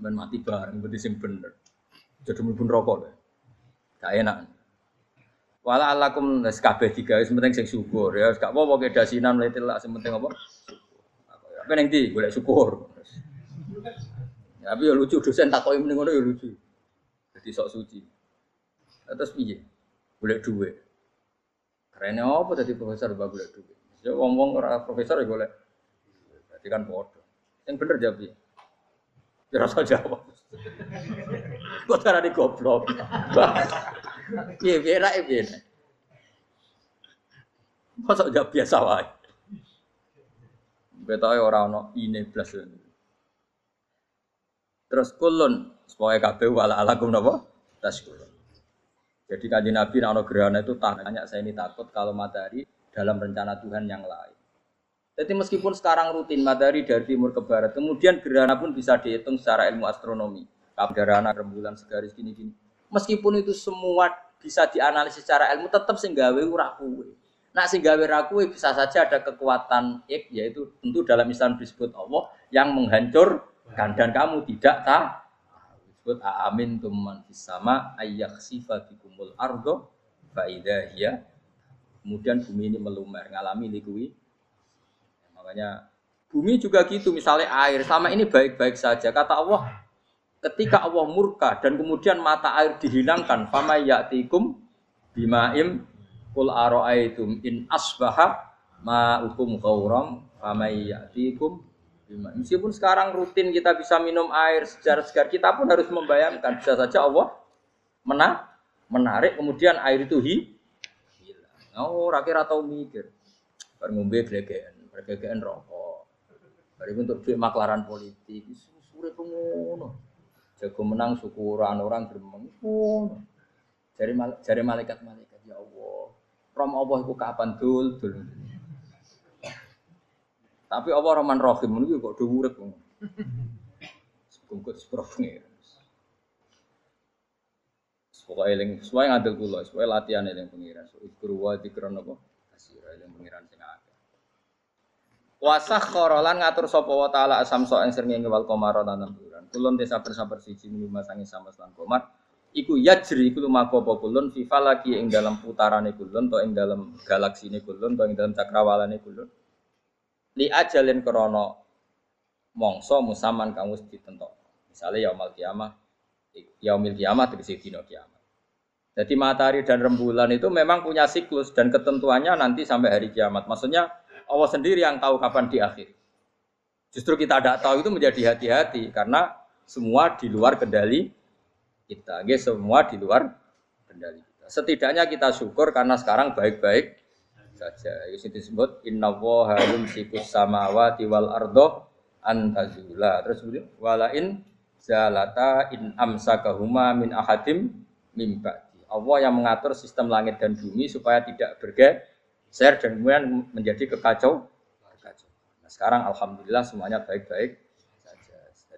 Ben mati bareng berarti sing bener. Jadi pun rokok deh. Gak enak. Wala alakum nes kabeh digawe penting sing syukur ya. Gak apa-apa ke dasinan lak sing penting apa? Apa ning ndi golek syukur. Tapi ya lucu dosen takoki mending ngono ya lucu. Jadi sok suci. Terus piye? Golek duit. Kerennya apa tadi profesor bag golek duit? Ya wong-wong ora profesor ya golek. Berarti kan bodoh. Yang bener jawab ya. Ya rasa jawab. Kok cara di goblok. Piye ra piye. Masa jawab biasa wae. Betoke ora ono ine blas. Terus kulun supaya kabeh wala alakum napa? Taskurun. Jadi kanji Nabi nak ono gerhana itu tanya saya ini takut kalau matahari dalam rencana Tuhan yang lain. Jadi meskipun sekarang rutin matahari dari timur ke barat, kemudian gerhana pun bisa dihitung secara ilmu astronomi. Gerhana rembulan segaris gini-gini. Meskipun itu semua bisa dianalisis secara ilmu, tetap singgawe ora kuwe. Nah ora kuwe bisa saja ada kekuatan ik, yaitu tentu dalam Islam disebut Allah yang menghancurkan dan kamu tidak tahu disebut amin tuman sama ayak sifatikumul ardo ya kemudian bumi ini melumer ngalami likui makanya bumi juga gitu misalnya air sama ini baik-baik saja. Kata Allah ketika Allah murka dan kemudian mata air dihilangkan fama ya'tikum bimaim kul aro'aitum in asbaha ma'ukum ghauram fama ya'tikum meskipun sekarang rutin kita bisa minum air secara segar kita pun harus membayangkan bisa saja Allah mena menarik kemudian air itu hi hilang. Oh rakyat atau mikir baru ngombe glegeken rokok baru untuk duit maklaran politik sore pengono Jago menang syukuran orang gremeng. Oh. Jari jari malaikat-malaikat ya Allah. Rom Allah itu kapan dul dul. Tapi Allah Rahman Rahim itu kok dhuwur kok. Bungkut seprofnya. Pokoknya eling sesuai ngadil kula, sesuai latihan eling pengiran. So, ikru wa dikron apa? Asira eling pengiran sing. Wasah korolan ngatur sapa wa taala asam so ing srengenge wal qamara lan kulon desa sabar siji minuma sangi sama selan komar iku yajri iku lumaku apa kulon fi falaki ing dalam putarane kulon to ing dalam galaksine kulon to ing dalam cakrawalane kulon. Li ajalin krana mongso musaman kamu ditentok misalnya yaumul kiamah yaumil kiamah tegese dina kiamat. Jadi matahari dan rembulan itu memang punya siklus dan ketentuannya nanti sampai hari kiamat. Maksudnya Allah sendiri yang tahu kapan di akhir. Justru kita tidak tahu itu menjadi hati-hati karena semua di luar kendali kita. Oke, semua di luar kendali kita. Setidaknya kita syukur karena sekarang baik-baik saja. Itu disebut inna woha yumsikus samawati wal ardo antazula. Terus kemudian walain zalata in amsakahuma min ahadim mimbati. Allah yang mengatur sistem langit dan bumi supaya tidak bergeser dan kemudian menjadi kekacau. kekacau. Nah, sekarang alhamdulillah semuanya baik-baik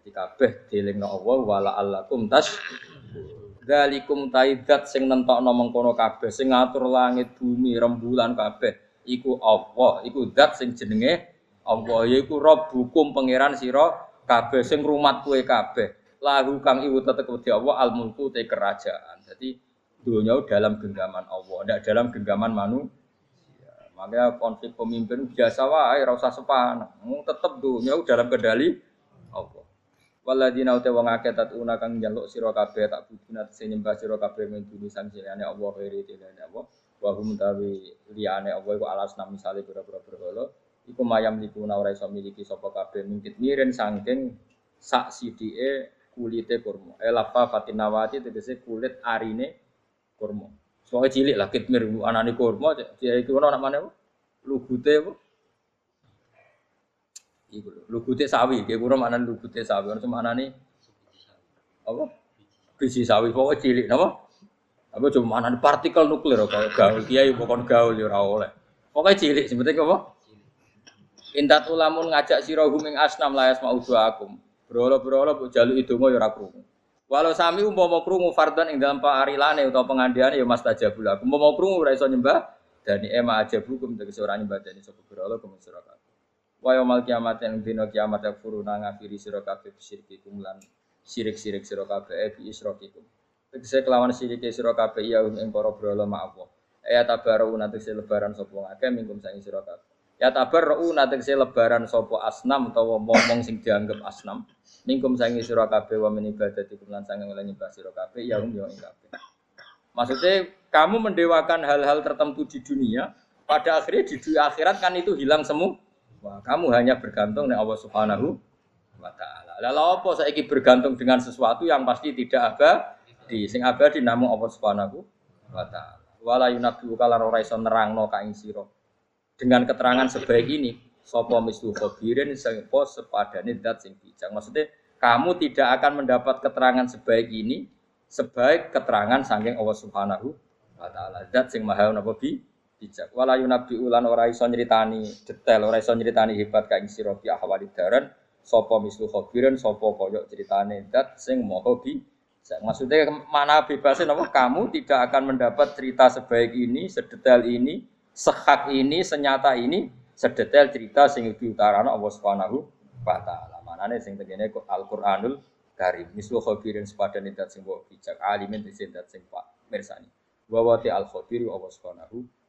jadi kabeh dielingno Allah wala allakum tas Dalikum taidat sing nentokno mengkono kabeh sing ngatur langit bumi rembulan kabeh. Iku Allah iku zat sing jenenge Allah. Yaiku Rabbukum pangeran sira kabeh sing rumat kue kabeh. Lahu kang iwu tetep di Allah al mulku te kerajaan. Jadi dunia dalam genggaman Allah tidak dalam genggaman manusia makanya konflik pemimpin biasa wae ora usah sepan. Tetep dunia dalam kendali Allah. Waladina uta wong akeh tatuna kang njaluk sira kabeh tak buduna sing nyembah sira kabeh min sang liyane Allah khairi tilane Allah. Wa hum tawi liyane Allah iku alas nam misale pira-pira berhala. Iku mayam likuna ora iso miliki sapa kabeh mingkit miren saking sak sidike kulite kurma. Elafa fatinawati tegese kulit arine kurma soalnya cilik lah kitmir anane kurma dia ana mana lugute apa Iku lugute sawi, nggih kula maknane lugute sawi, ono maknane apa? Biji sawi pokoknya cilik napa? Apa cuma mana partikel nuklir kok gaul kiai bukan gaul ya oleh. Pokoke cilik sebetulnya apa? Intat ulamun ngajak sira huming asnam layas mau akum. Berolo-berolo bu jaluk idonga ya ora krungu. Walau sami umpama krungu fardan ing dalam parilane utawa pengandiane ya mastajabul aku. Umpama krungu ora nyembah dani ema aja bukum tegese ora nyembah dani sapa berolo kumun sira kabeh. Wa yaumul kiamat yang dina kiamat yakfuruna ngafiri sira kabeh bisyirikikum lan sirik-sirik sira kabeh eh, bi isrokikum. Tegese kelawan sirike sira kabeh ya ing para brala ma'awa. Ya tabaru tegese lebaran sapa ngake mingkum sang sira kabeh. Ya tabaru tegese lebaran sapa asnam utawa momong sing dianggap asnam. Mingkum sang sira kabeh wa min ibadatikum lan sang lan nyembah sira kabeh ya um ing kabeh. Maksudnya kamu mendewakan hal-hal tertentu di dunia, pada akhirnya di dunia akhirat kan itu hilang semua. Wah, kamu hanya bergantung dengan Allah Subhanahu wa taala. Lalu apa saiki bergantung dengan sesuatu yang pasti tidak abadi abadi. Sing abadi namung Allah Subhanahu wa taala. Wala yunabbiu kala ora iso nerangno ka ing sira. Dengan keterangan sebaik ini, sapa mislu khabirin sapa sepadane zat sing bijak. Maksudnya kamu tidak akan mendapat keterangan sebaik ini sebaik keterangan saking Allah Subhanahu wa taala. Zat sing maha napa bi bijak. Wala yunabbiu lan ora iso nyritani detail, ora iso nyritani hebat ka ing sira bi ahwalid daran sapa mislu khabirin sapa kaya critane zat sing maha bi Maksudnya mana bebasin apa? Kamu tidak akan mendapat cerita sebaik ini, sedetail ini, sehak ini, senyata ini, sedetail cerita sing diutarana Allah Subhanahu wa taala. Manane sing tegene Al-Qur'anul Karim. Mislu khabirin sepadan dat sing bijak, alimin dat sing pak mirsani. Wa wati al-khabiru Allah Subhanahu